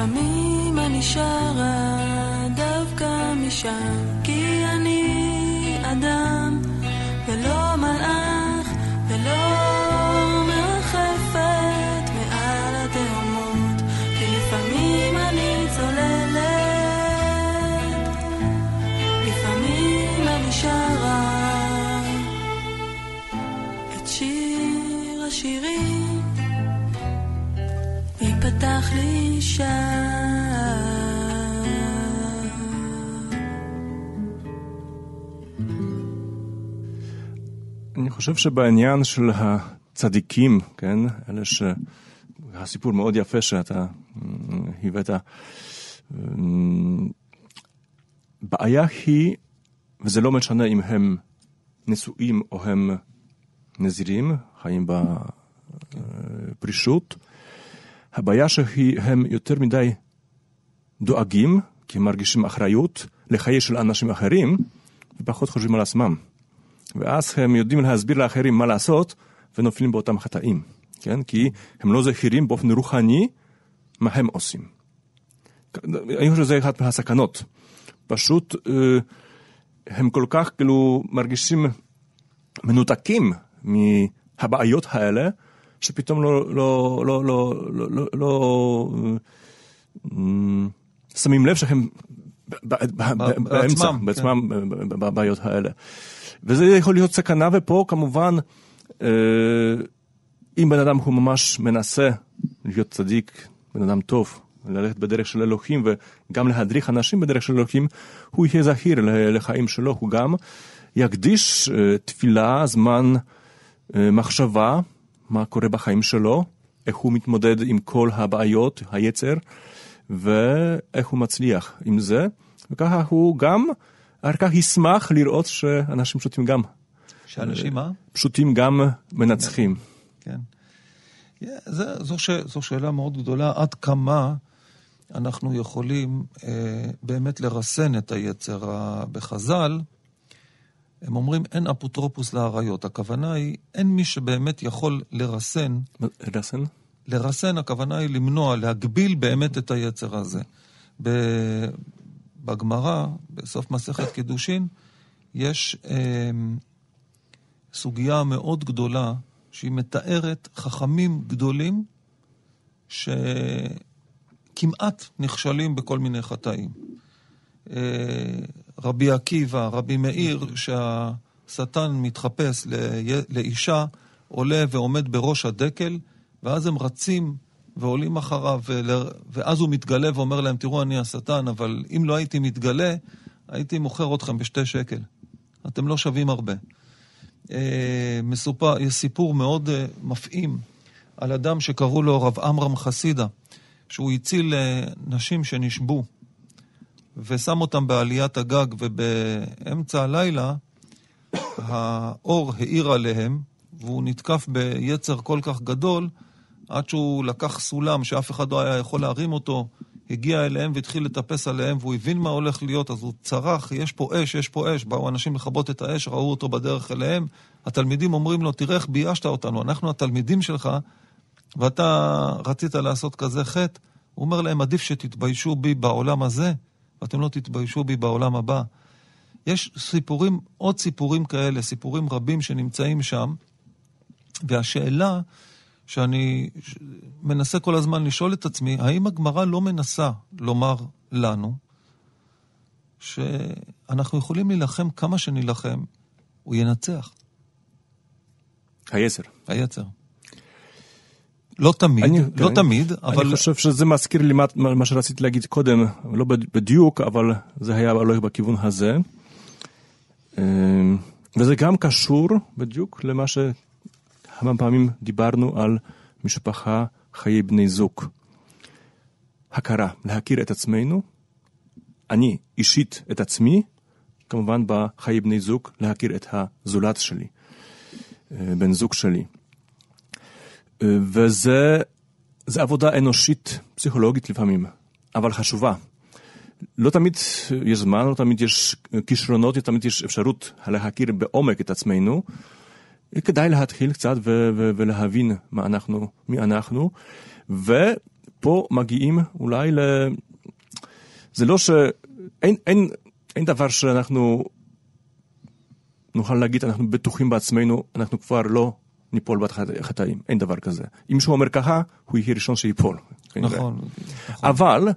לפעמים אני שרה דווקא משם חושב שבעניין של הצדיקים, כן, אלה ש... הסיפור מאוד יפה שאתה אמ, הבאת. אמ, בעיה היא, וזה לא משנה אם הם נשואים או הם נזירים, חיים בפרישות, הבעיה שהם יותר מדי דואגים, כי הם מרגישים אחריות לחיי של אנשים אחרים, ופחות חושבים על עצמם. ואז הם יודעים להסביר לאחרים מה לעשות, ונופלים באותם חטאים, כן? כי הם לא זכירים באופן רוחני מה הם עושים. אני חושב שזה אחת מהסכנות. פשוט אה, הם כל כך כאילו מרגישים מנותקים מהבעיות האלה, שפתאום לא, לא, לא, לא, לא, לא, לא אה, שמים לב שהם באמצע, בעצמם, בעצמם בבעיות האלה. וזה יכול להיות סכנה, ופה כמובן, אה, אם בן אדם הוא ממש מנסה להיות צדיק, בן אדם טוב, ללכת בדרך של אלוהים וגם להדריך אנשים בדרך של אלוהים, הוא יהיה זהיר לחיים שלו, הוא גם יקדיש אה, תפילה, זמן אה, מחשבה, מה קורה בחיים שלו, איך הוא מתמודד עם כל הבעיות, היצר, ואיך הוא מצליח עם זה, וככה הוא גם אחר כך ישמח לראות שאנשים פשוטים גם, שאנשים מה? פשוטים גם מנצחים. כן. זה, זו, ש, זו שאלה מאוד גדולה, עד כמה אנחנו יכולים אה, באמת לרסן את היצר. בחז"ל, הם אומרים אין אפוטרופוס לאריות. הכוונה היא, אין מי שבאמת יכול לרסן, רסן? לרסן הכוונה היא למנוע, להגביל באמת את היצר הזה. בגמרא, בסוף מסכת קידושין, יש אה, סוגיה מאוד גדולה שהיא מתארת חכמים גדולים שכמעט נכשלים בכל מיני חטאים. אה, רבי עקיבא, רבי מאיר, שהשטן מתחפש לאישה, עולה ועומד בראש הדקל, ואז הם רצים ועולים אחריו, ואז הוא מתגלה ואומר להם, תראו, אני השטן, אבל אם לא הייתי מתגלה, הייתי מוכר אתכם בשתי שקל. אתם לא שווים הרבה. אה, מסופר, יש סיפור מאוד אה, מפעים על אדם שקראו לו רב עמרם חסידה, שהוא הציל אה, נשים שנשבו, ושם אותם בעליית הגג, ובאמצע הלילה האור האיר עליהם, והוא נתקף ביצר כל כך גדול, עד שהוא לקח סולם שאף אחד לא היה יכול להרים אותו, הגיע אליהם והתחיל לטפס עליהם, והוא הבין מה הולך להיות, אז הוא צרח, יש פה אש, יש פה אש. באו אנשים לכבות את האש, ראו אותו בדרך אליהם. התלמידים אומרים לו, תראה איך ביישת אותנו, אנחנו התלמידים שלך, ואתה רצית לעשות כזה חטא. הוא אומר להם, עדיף שתתביישו בי בעולם הזה, ואתם לא תתביישו בי בעולם הבא. יש סיפורים, עוד סיפורים כאלה, סיפורים רבים שנמצאים שם, והשאלה שאני מנסה כל הזמן לשאול את עצמי, האם הגמרא לא מנסה לומר לנו שאנחנו יכולים להילחם כמה שנילחם, הוא ינצח, היצר. היצר. לא תמיד, אני- לא כן. תמיד, אבל אני חושב שזה מזכיר לי מה, מה שרציתי להגיד קודם, לא בדיוק, אבל זה היה הולך בכיוון הזה. אמ, וזה גם קשור בדיוק למה שהרבה פעמים דיברנו על משפחה, חיי בני זוג. הכרה, להכיר את עצמנו, אני אישית את עצמי, כמובן בחיי בני זוג, להכיר את הזולת שלי, אה, בן זוג שלי. אה, וזה זה עבודה אנושית, פסיכולוגית לפעמים, אבל חשובה. לא תמיד יש זמן, לא תמיד יש כישרונות, לא תמיד יש אפשרות להכיר בעומק את עצמנו. כדאי להתחיל קצת ו- ו- ולהבין מה אנחנו, מי אנחנו, ופה מגיעים אולי ל... זה לא ש... אין, אין, אין דבר שאנחנו נוכל להגיד, אנחנו בטוחים בעצמנו, אנחנו כבר לא ניפול בחטאים, אין דבר כזה. אם מישהו אומר ככה, הוא יהיה ראשון שיפול. נכון. אבל,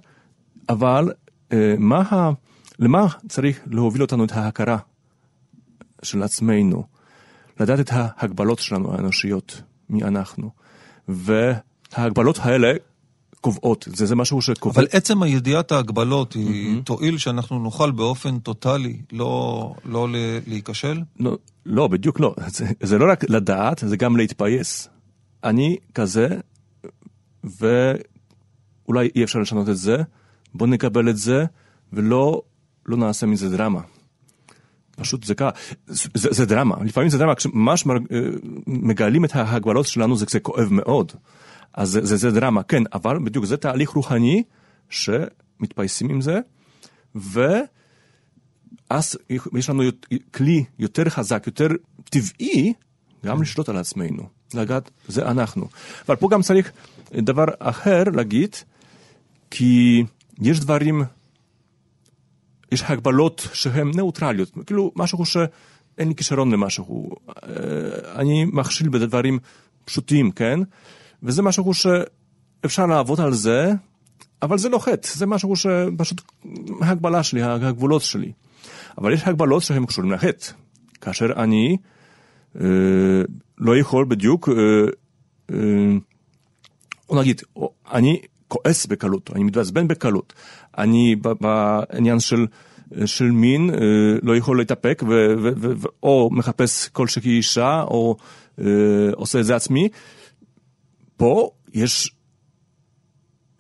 אבל, אה, מה, ה- למה צריך להוביל אותנו את ההכרה של עצמנו? לדעת את ההגבלות שלנו האנושיות, מי אנחנו. וההגבלות האלה קובעות, זה, זה משהו שקובע. אבל עצם הידיעת ההגבלות היא תועיל שאנחנו נוכל באופן טוטאלי לא, לא ל- להיכשל? לא, לא, בדיוק לא. זה, זה לא רק לדעת, זה גם להתפייס. אני כזה, ואולי אי אפשר לשנות את זה, בוא נקבל את זה, ולא לא נעשה מזה דרמה. פשוט זה ככה, זה, זה דרמה, לפעמים זה דרמה, כשממש אה, מגלים את ההגבלות שלנו זה, זה כואב מאוד. אז זה, זה, זה דרמה, כן, אבל בדיוק זה תהליך רוחני שמתפייסים עם זה, ו... אז יש לנו כלי יותר חזק, יותר טבעי, גם לשלוט על עצמנו, לגעת, זה אנחנו. אבל פה גם צריך דבר אחר להגיד, כי יש דברים, יש הגבלות שהן ניאוטרליות, כאילו משהו שאין לי כישרון למשהו, אה, אני מכשיל בדברים פשוטים, כן? וזה משהו שאפשר לעבוד על זה, אבל זה לא חטא, זה משהו שפשוט ההגבלה שלי, הגבולות שלי. אבל יש הגבלות שהן קשורים לחטא. כאשר אני אה, לא יכול בדיוק, אה, אה, נגיד, אני כועס בקלות, אני מתעצבן בקלות, אני בעניין של, של מין אה, לא יכול להתאפק, או מחפש כלשהי אישה, או אה, עושה את זה עצמי. פה יש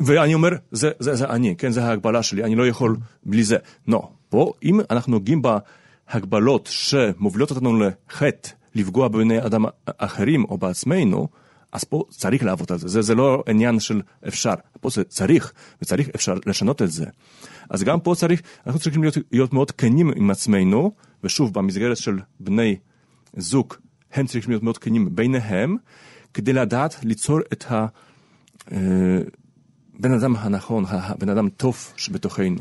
ואני אומר, זה, זה, זה אני, כן, זה ההגבלה שלי, אני לא יכול בלי זה. לא, פה, אם אנחנו נוגעים בהגבלות שמובילות אותנו לחטא, לפגוע בבני אדם אחרים או בעצמנו, אז פה צריך לעבוד על זה. זה, זה לא עניין של אפשר, פה זה צריך, וצריך אפשר לשנות את זה. אז גם פה צריך, אנחנו צריכים להיות, להיות מאוד כנים עם עצמנו, ושוב, במסגרת של בני זוג, הם צריכים להיות מאוד כנים ביניהם, כדי לדעת ליצור את ה... אה, בן אדם הנכון, הבן אדם טוב שבתוכנו.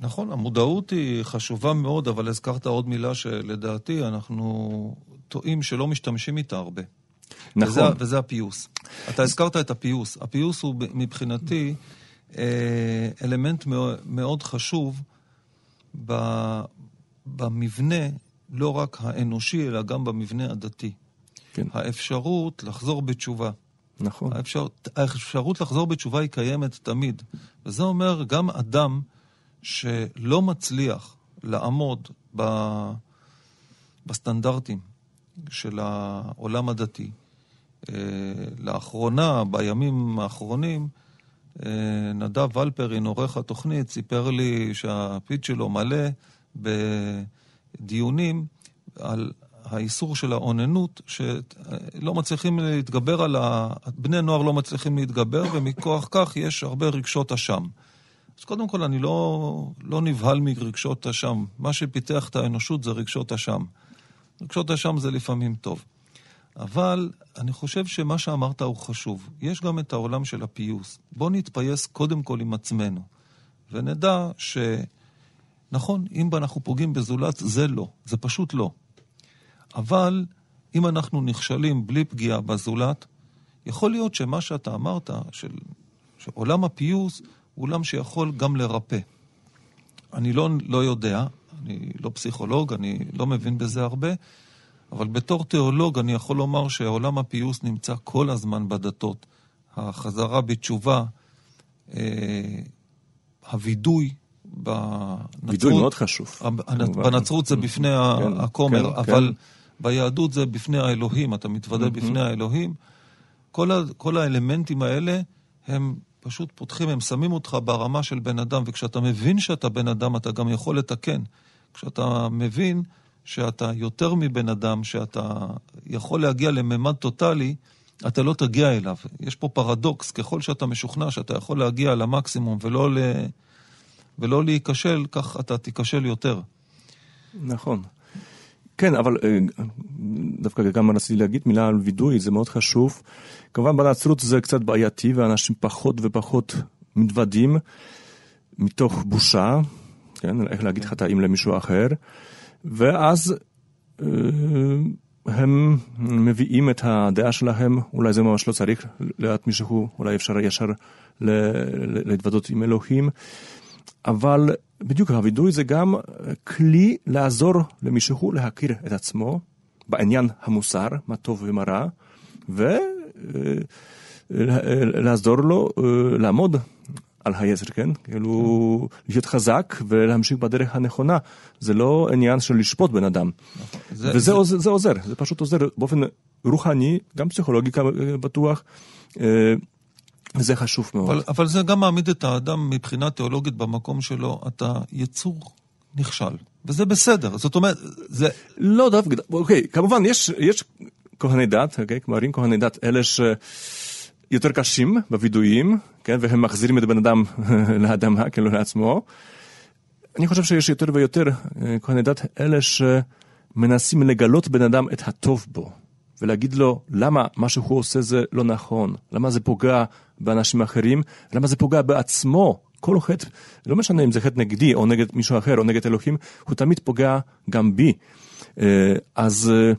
נכון, המודעות היא חשובה מאוד, אבל הזכרת עוד מילה שלדעתי אנחנו טועים שלא משתמשים איתה הרבה. נכון. וזה, וזה הפיוס. אתה הזכרת את הפיוס. הפיוס הוא מבחינתי אה, אלמנט מאו- מאוד חשוב ב- במבנה, לא רק האנושי, אלא גם במבנה הדתי. כן, האפשרות לחזור בתשובה. נכון. האפשר, האפשרות לחזור בתשובה היא קיימת תמיד. וזה אומר גם אדם שלא מצליח לעמוד ב, בסטנדרטים של העולם הדתי, אה, לאחרונה, בימים האחרונים, אה, נדב ולפרין, עורך התוכנית, סיפר לי שהפיד שלו מלא בדיונים על האיסור של האוננות, שלא מצליחים להתגבר על ה... בני נוער לא מצליחים להתגבר, ומכוח כך יש הרבה רגשות אשם. אז קודם כל, אני לא, לא נבהל מרגשות אשם. מה שפיתח את האנושות זה רגשות אשם. רגשות אשם זה לפעמים טוב. אבל אני חושב שמה שאמרת הוא חשוב. יש גם את העולם של הפיוס. בואו נתפייס קודם כל עם עצמנו, ונדע שנכון, אם אנחנו פוגעים בזולת, זה לא. זה פשוט לא. אבל אם אנחנו נכשלים בלי פגיעה בזולת, יכול להיות שמה שאתה אמרת, של, שעולם הפיוס הוא עולם שיכול גם לרפא. אני לא, לא יודע, אני לא פסיכולוג, אני לא מבין בזה הרבה, אבל בתור תיאולוג אני יכול לומר שעולם הפיוס נמצא כל הזמן בדתות. החזרה בתשובה, אה, הווידוי בנצרות... וידוי מאוד חשוב. בנצרות זה בפני כן, הכומר, כן, אבל כן. ביהדות זה בפני האלוהים, אתה מתוודה בפני האלוהים. כל, ה, כל האלמנטים האלה הם פשוט פותחים, הם שמים אותך ברמה של בן אדם, וכשאתה מבין שאתה בן אדם, אתה גם יכול לתקן. כשאתה מבין שאתה יותר מבן אדם, שאתה יכול להגיע לממד טוטאלי, אתה לא תגיע אליו. יש פה פרדוקס, ככל שאתה משוכנע שאתה יכול להגיע למקסימום ולא, ל... ולא להיכשל, כך אתה תיכשל יותר. נכון. כן, אבל אה, דווקא גם רציתי להגיד מילה על וידוי, זה מאוד חשוב. כמובן בנצרות זה קצת בעייתי, ואנשים פחות ופחות מתוודים מתוך בושה, כן, איך להגיד חטאים למישהו אחר, ואז אה, הם מביאים את הדעה שלהם, אולי זה ממש לא צריך ליד מישהו, אולי אפשר ישר להתוודות עם אלוהים, אבל בדיוק הווידוי זה גם כלי לעזור למישהו להכיר את עצמו בעניין המוסר, מה טוב ומה רע, ולעזור לו אה, לעמוד על היצר, כן? כאילו, להיות חזק ולהמשיך בדרך הנכונה. זה לא עניין של לשפוט בן אדם. וזה זה... עוזר, זה עוזר, זה פשוט עוזר באופן רוחני, גם פסיכולוגי בטוח. אה, וזה חשוב מאוד. אבל, אבל זה גם מעמיד את האדם מבחינה תיאולוגית במקום שלו, אתה יצור נכשל, וזה בסדר. זאת אומרת, זה... לא דווקא, אוקיי, כמובן, יש, יש כהני דת, אוקיי, כמרים כהני דת, אלה שיותר קשים בווידויים, כן, והם מחזירים את הבן אדם *laughs* לאדמה, כאילו לעצמו. אני חושב שיש יותר ויותר אה, כהני דת, אלה שמנסים לגלות בן אדם את הטוב בו. ולהגיד לו למה מה שהוא עושה זה לא נכון, למה זה פוגע באנשים אחרים, למה זה פוגע בעצמו. כל חטא, לא משנה אם זה חטא נגדי או נגד מישהו אחר או נגד אלוהים, הוא תמיד פוגע גם בי. אה, אז אה,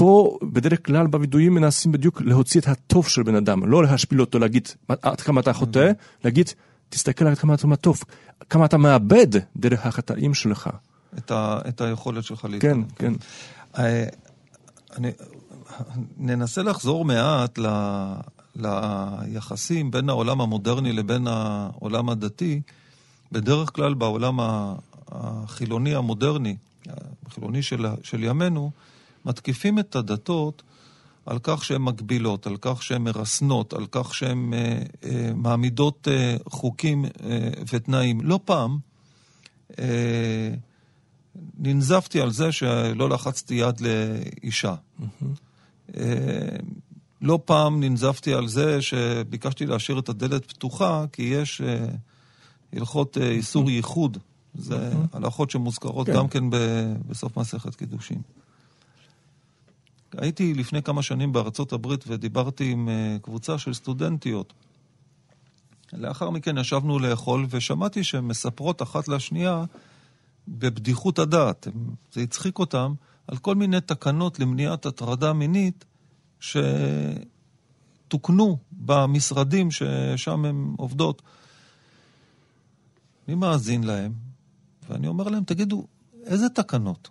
פה בדרך כלל בווידויים מנסים בדיוק להוציא את הטוב של בן אדם, לא להשפיל אותו, להגיד עד כמה אתה חוטא, להגיד תסתכל עד כמה אתה טוב, כמה אתה מאבד דרך החטאים שלך. את, ה, את היכולת שלך להתקדם. כן, כן. אה, אני, ננסה לחזור מעט ל, ליחסים בין העולם המודרני לבין העולם הדתי. בדרך כלל בעולם החילוני המודרני, החילוני של, של ימינו, מתקיפים את הדתות על כך שהן מגבילות, על כך שהן מרסנות, על כך שהן אה, אה, מעמידות אה, חוקים אה, ותנאים. לא פעם אה, ננזפתי על זה שלא לחצתי יד לאישה. Mm-hmm. לא פעם ננזפתי על זה שביקשתי להשאיר את הדלת פתוחה, כי יש אה, הלכות אה, איסור mm-hmm. ייחוד. זה mm-hmm. הלכות שמוזכרות כן. גם כן בסוף מסכת קידושין. הייתי לפני כמה שנים בארצות הברית ודיברתי עם קבוצה של סטודנטיות. לאחר מכן ישבנו לאכול ושמעתי שהן מספרות אחת לשנייה בבדיחות הדעת, זה הצחיק אותם, על כל מיני תקנות למניעת הטרדה מינית שתוקנו במשרדים ששם הן עובדות. אני מאזין להם, ואני אומר להם, תגידו, איזה תקנות?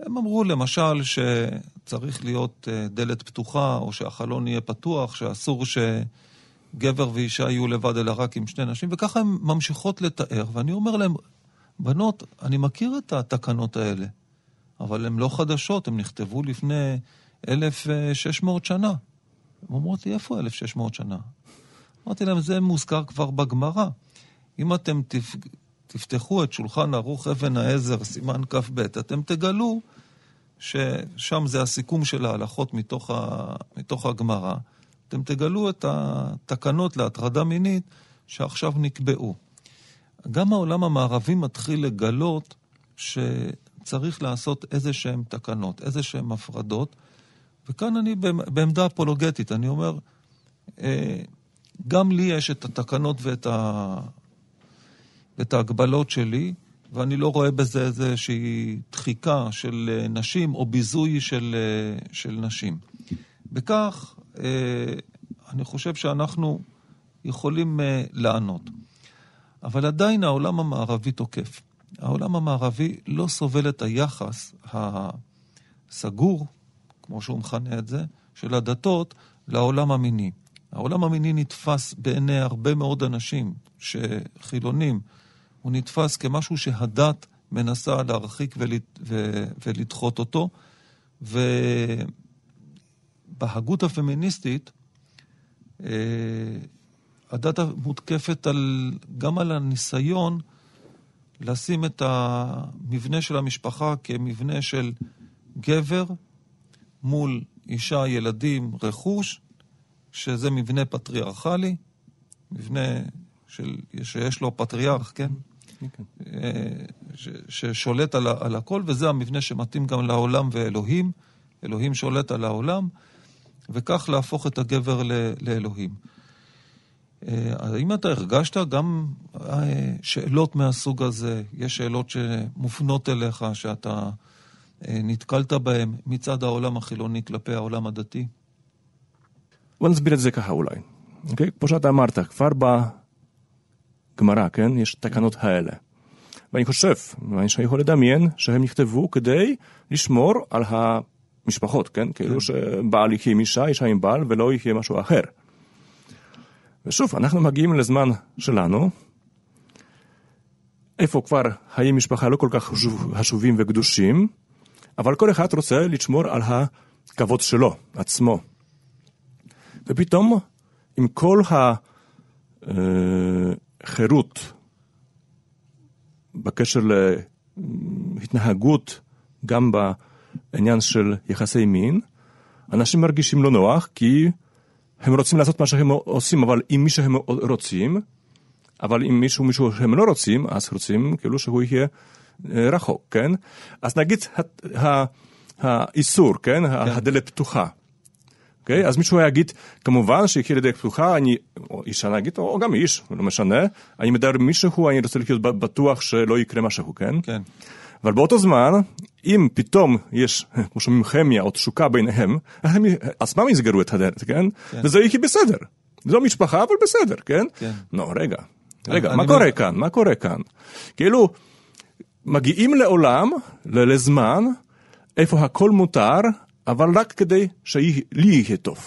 הם אמרו למשל שצריך להיות אה, דלת פתוחה, או שהחלון יהיה פתוח, שאסור שגבר ואישה יהיו לבד אלא רק עם שני נשים, וככה הן ממשיכות לתאר, ואני אומר להם, בנות, אני מכיר את התקנות האלה, אבל הן לא חדשות, הן נכתבו לפני 1,600 שנה. הן אומרות לי, איפה 1,600 שנה? אמרתי להם, זה מוזכר כבר בגמרא. אם אתם תפ... תפתחו את שולחן ערוך אבן העזר, סימן כ"ב, אתם תגלו ששם זה הסיכום של ההלכות מתוך, ה... מתוך הגמרא. אתם תגלו את התקנות להטרדה מינית שעכשיו נקבעו. גם העולם המערבי מתחיל לגלות שצריך לעשות איזה שהן תקנות, איזה שהן הפרדות, וכאן אני בעמדה אפולוגטית, אני אומר, אה, גם לי יש את התקנות ואת, ה... ואת ההגבלות שלי, ואני לא רואה בזה איזושהי דחיקה של אה, נשים או ביזוי של, אה, של נשים. בכך, אני חושב שאנחנו יכולים לענות. אבל עדיין העולם המערבי תוקף. העולם המערבי לא סובל את היחס הסגור, כמו שהוא מכנה את זה, של הדתות לעולם המיני. העולם המיני נתפס בעיני הרבה מאוד אנשים שחילונים, הוא נתפס כמשהו שהדת מנסה להרחיק ולד... ו... ולדחות אותו, ובהגות הפמיניסטית, אה, הדת מותקפת על, גם על הניסיון לשים את המבנה של המשפחה כמבנה של גבר מול אישה, ילדים, רכוש, שזה מבנה פטריארכלי, מבנה של, שיש לו פטריארך, כן? ש, ששולט על, על הכל, וזה המבנה שמתאים גם לעולם ואלוהים. אלוהים שולט על העולם, וכך להפוך את הגבר ל, לאלוהים. אה, האם אתה הרגשת גם אה, שאלות מהסוג הזה? יש שאלות שמופנות אליך, שאתה אה, נתקלת בהן מצד העולם החילוני כלפי העולם הדתי? בוא נסביר את זה ככה אולי. אוקיי? כמו שאתה אמרת, כבר בגמרא, כן, יש תקנות האלה. ואני חושב, ואני יכול לדמיין, שהם נכתבו כדי לשמור על המשפחות, כן? כאילו כן. שבעל יחיה עם אישה, אישה עם בעל, ולא יחיה משהו אחר. ושוב, אנחנו מגיעים לזמן שלנו, איפה כבר חיי משפחה לא כל כך חשובים וקדושים, אבל כל אחד רוצה לשמור על הכבוד שלו, עצמו. ופתאום, עם כל החירות אה, בקשר להתנהגות, גם בעניין של יחסי מין, אנשים מרגישים לא נוח, כי הם רוצים לעשות מה שהם עושים, אבל עם מי שהם רוצים, אבל אם מישהו, מישהו שהם לא רוצים, אז רוצים כאילו שהוא יהיה אה, רחוק, כן? אז נגיד האיסור, כן? כן. הדלת פתוחה. אוקיי? אז מישהו יגיד, כמובן שיחיה לדלת פתוחה, אני, או אישה נגיד, או גם איש, לא משנה, אני מדבר עם מישהו, אני רוצה להיות בטוח שלא יקרה משהו, כן? כן. אבל באותו זמן, אם פתאום יש, כמו שאומרים, כימיה או תשוקה ביניהם, הם עצמם יסגרו את הדלת, כן? כן. וזה יהיה בסדר. זו משפחה, אבל בסדר, כן? כן. לא, רגע, רגע, מה קורה כאן? מה קורה כאן? כאילו, מגיעים לעולם, לזמן, איפה הכל מותר, אבל רק כדי שלי יהיה טוב.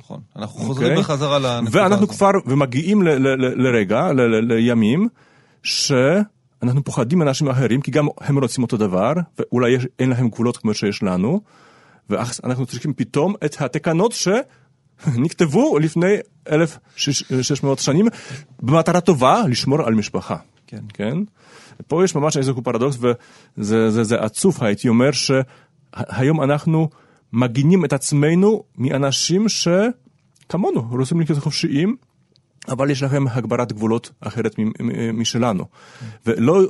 נכון, אנחנו חוזרים okay. אוקיי? בחזרה לנקודה הזאת. ואנחנו כבר, ומגיעים לרגע, לימים, ש... אנחנו פוחדים מאנשים אחרים, כי גם הם רוצים אותו דבר, ואולי יש, אין להם גבולות כמו שיש לנו, ואז אנחנו צריכים פתאום את התקנות שנכתבו לפני 1,600 שנים, במטרה טובה לשמור על משפחה. כן. כן? פה יש ממש איזשהו פרדוקס, וזה זה, זה עצוב, הייתי אומר, שהיום אנחנו מגינים את עצמנו מאנשים שכמונו רוצים להיות חופשיים, אבל יש לכם הגברת גבולות אחרת משלנו. ולא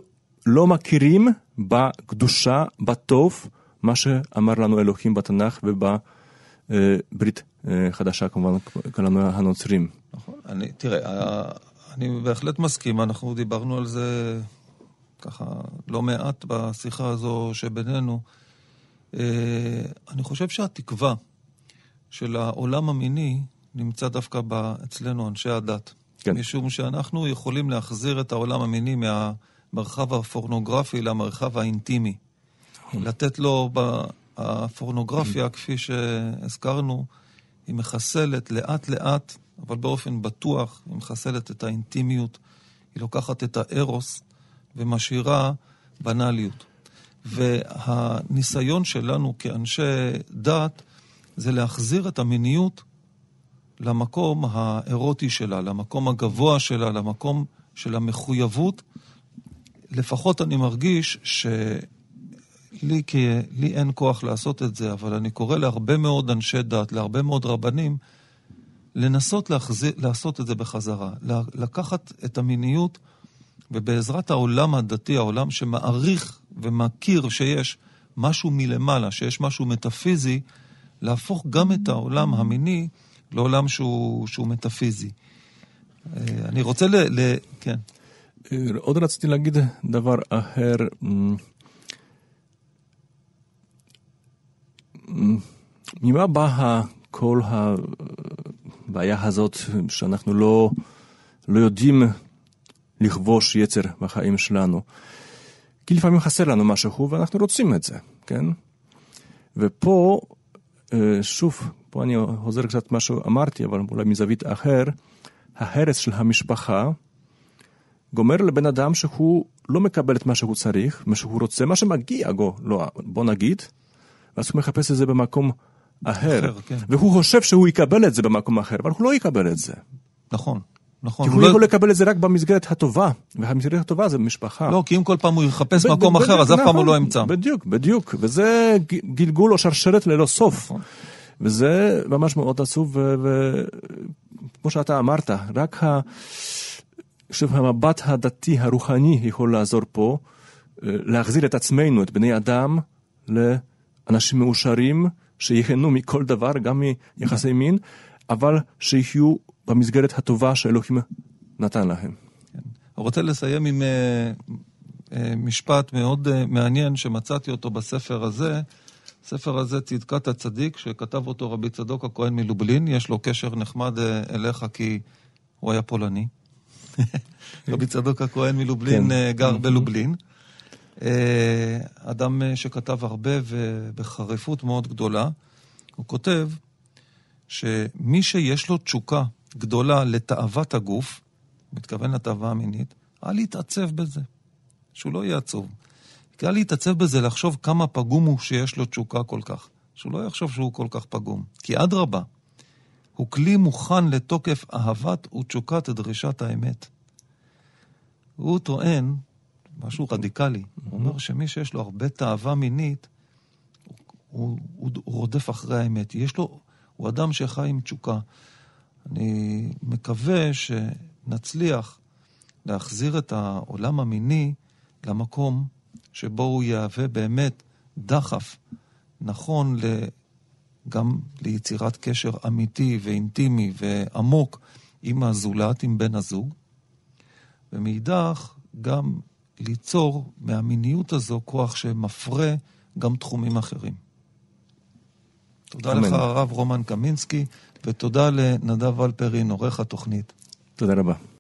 לא מכירים בקדושה, בטוב, מה שאמר לנו אלוהים בתנ"ך ובברית אה, חדשה, כמובן, כולנו הנוצרים. נכון. אני, תראה, אני בהחלט מסכים, אנחנו דיברנו על זה ככה לא מעט בשיחה הזו שבינינו. אה, אני חושב שהתקווה של העולם המיני נמצא דווקא אצלנו, אנשי הדת. כן. משום שאנחנו יכולים להחזיר את העולם המיני מהמרחב הפורנוגרפי למרחב האינטימי. נכון. לתת לו, הפורנוגרפיה, כפי שהזכרנו, היא מחסלת לאט-לאט, אבל באופן בטוח, היא מחסלת את האינטימיות, היא לוקחת את הארוס ומשאירה בנאליות. והניסיון שלנו כאנשי דת זה להחזיר את המיניות למקום האירוטי שלה, למקום הגבוה שלה, למקום של המחויבות. לפחות אני מרגיש שלי כי, לי אין כוח לעשות את זה, אבל אני קורא להרבה מאוד אנשי דת, להרבה מאוד רבנים, לנסות להחזיר, לעשות את זה בחזרה. לקחת את המיניות, ובעזרת העולם הדתי, העולם שמעריך ומכיר שיש משהו מלמעלה, שיש משהו מטאפיזי, להפוך גם את העולם המיני לעולם שהוא, שהוא מטאפיזי. אה, אני רוצה ל... ל כן. אה, עוד רציתי להגיד דבר אחר. ממה באה כל הבעיה הזאת שאנחנו לא, לא יודעים לכבוש יצר בחיים שלנו? כי לפעמים חסר לנו משהו ואנחנו רוצים את זה, כן? ופה, אה, שוב, פה אני חוזר קצת מה שאמרתי, אבל אולי מזווית אחר, ההרס של המשפחה גומר לבן אדם שהוא לא מקבל את מה שהוא צריך, מה שהוא רוצה, מה שמגיע בו, לא, בוא נגיד, ואז הוא מחפש את זה במקום אחר. אחר כן. והוא חושב שהוא יקבל את זה במקום אחר, אבל הוא לא יקבל את זה. נכון. נכון. כי הוא לא יכול לקבל את זה רק במסגרת הטובה, והמסגרת הטובה זה משפחה. לא, כי אם כל פעם הוא יחפש מקום אחר, אז אף פעם הוא לא ימצא. בדיוק, בדיוק, וזה גלגול או שרשרת ללא סוף. נכון. וזה ממש מאוד עצוב, וכמו שאתה אמרת, רק ה... חושב, המבט הדתי הרוחני יכול לעזור פה, אה, להחזיר את עצמנו, את בני אדם, לאנשים מאושרים, שיהנו מכל דבר, גם מיחסי מין, אבל שיחיו במסגרת הטובה שאלוהים נתן להם. כן. אני רוצה לסיים עם uh, uh, משפט מאוד uh, מעניין שמצאתי אותו בספר הזה. הספר הזה, צדקת הצדיק, שכתב אותו רבי צדוק הכהן מלובלין. יש לו קשר נחמד אליך כי הוא היה פולני. *laughs* רבי צדוק הכהן מלובלין כן. גר בלובלין. אדם שכתב הרבה ובחריפות מאוד גדולה. הוא כותב שמי שיש לו תשוקה גדולה לתאוות הגוף, מתכוון לתאווה המינית, אל יתעצב בזה, שהוא לא יהיה עצוב. כי אל להתעצב בזה לחשוב כמה פגום הוא שיש לו תשוקה כל כך. שהוא לא יחשוב שהוא כל כך פגום. כי אדרבה, הוא כלי מוכן לתוקף אהבת ותשוקת דרישת האמת. הוא טוען, משהו רדיקלי, הוא אומר שמי שיש לו הרבה תאווה מינית, הוא, הוא, הוא רודף אחרי האמת. יש לו, הוא אדם שחי עם תשוקה. אני מקווה שנצליח להחזיר את העולם המיני למקום שבו הוא יהווה באמת דחף נכון גם ליצירת קשר אמיתי ואינטימי ועמוק עם הזולת, עם בן הזוג, ומאידך גם ליצור מהמיניות הזו כוח שמפרה גם תחומים אחרים. תודה אמן. לך, הרב רומן קמינסקי, ותודה לנדב ולפרין, עורך התוכנית. תודה רבה.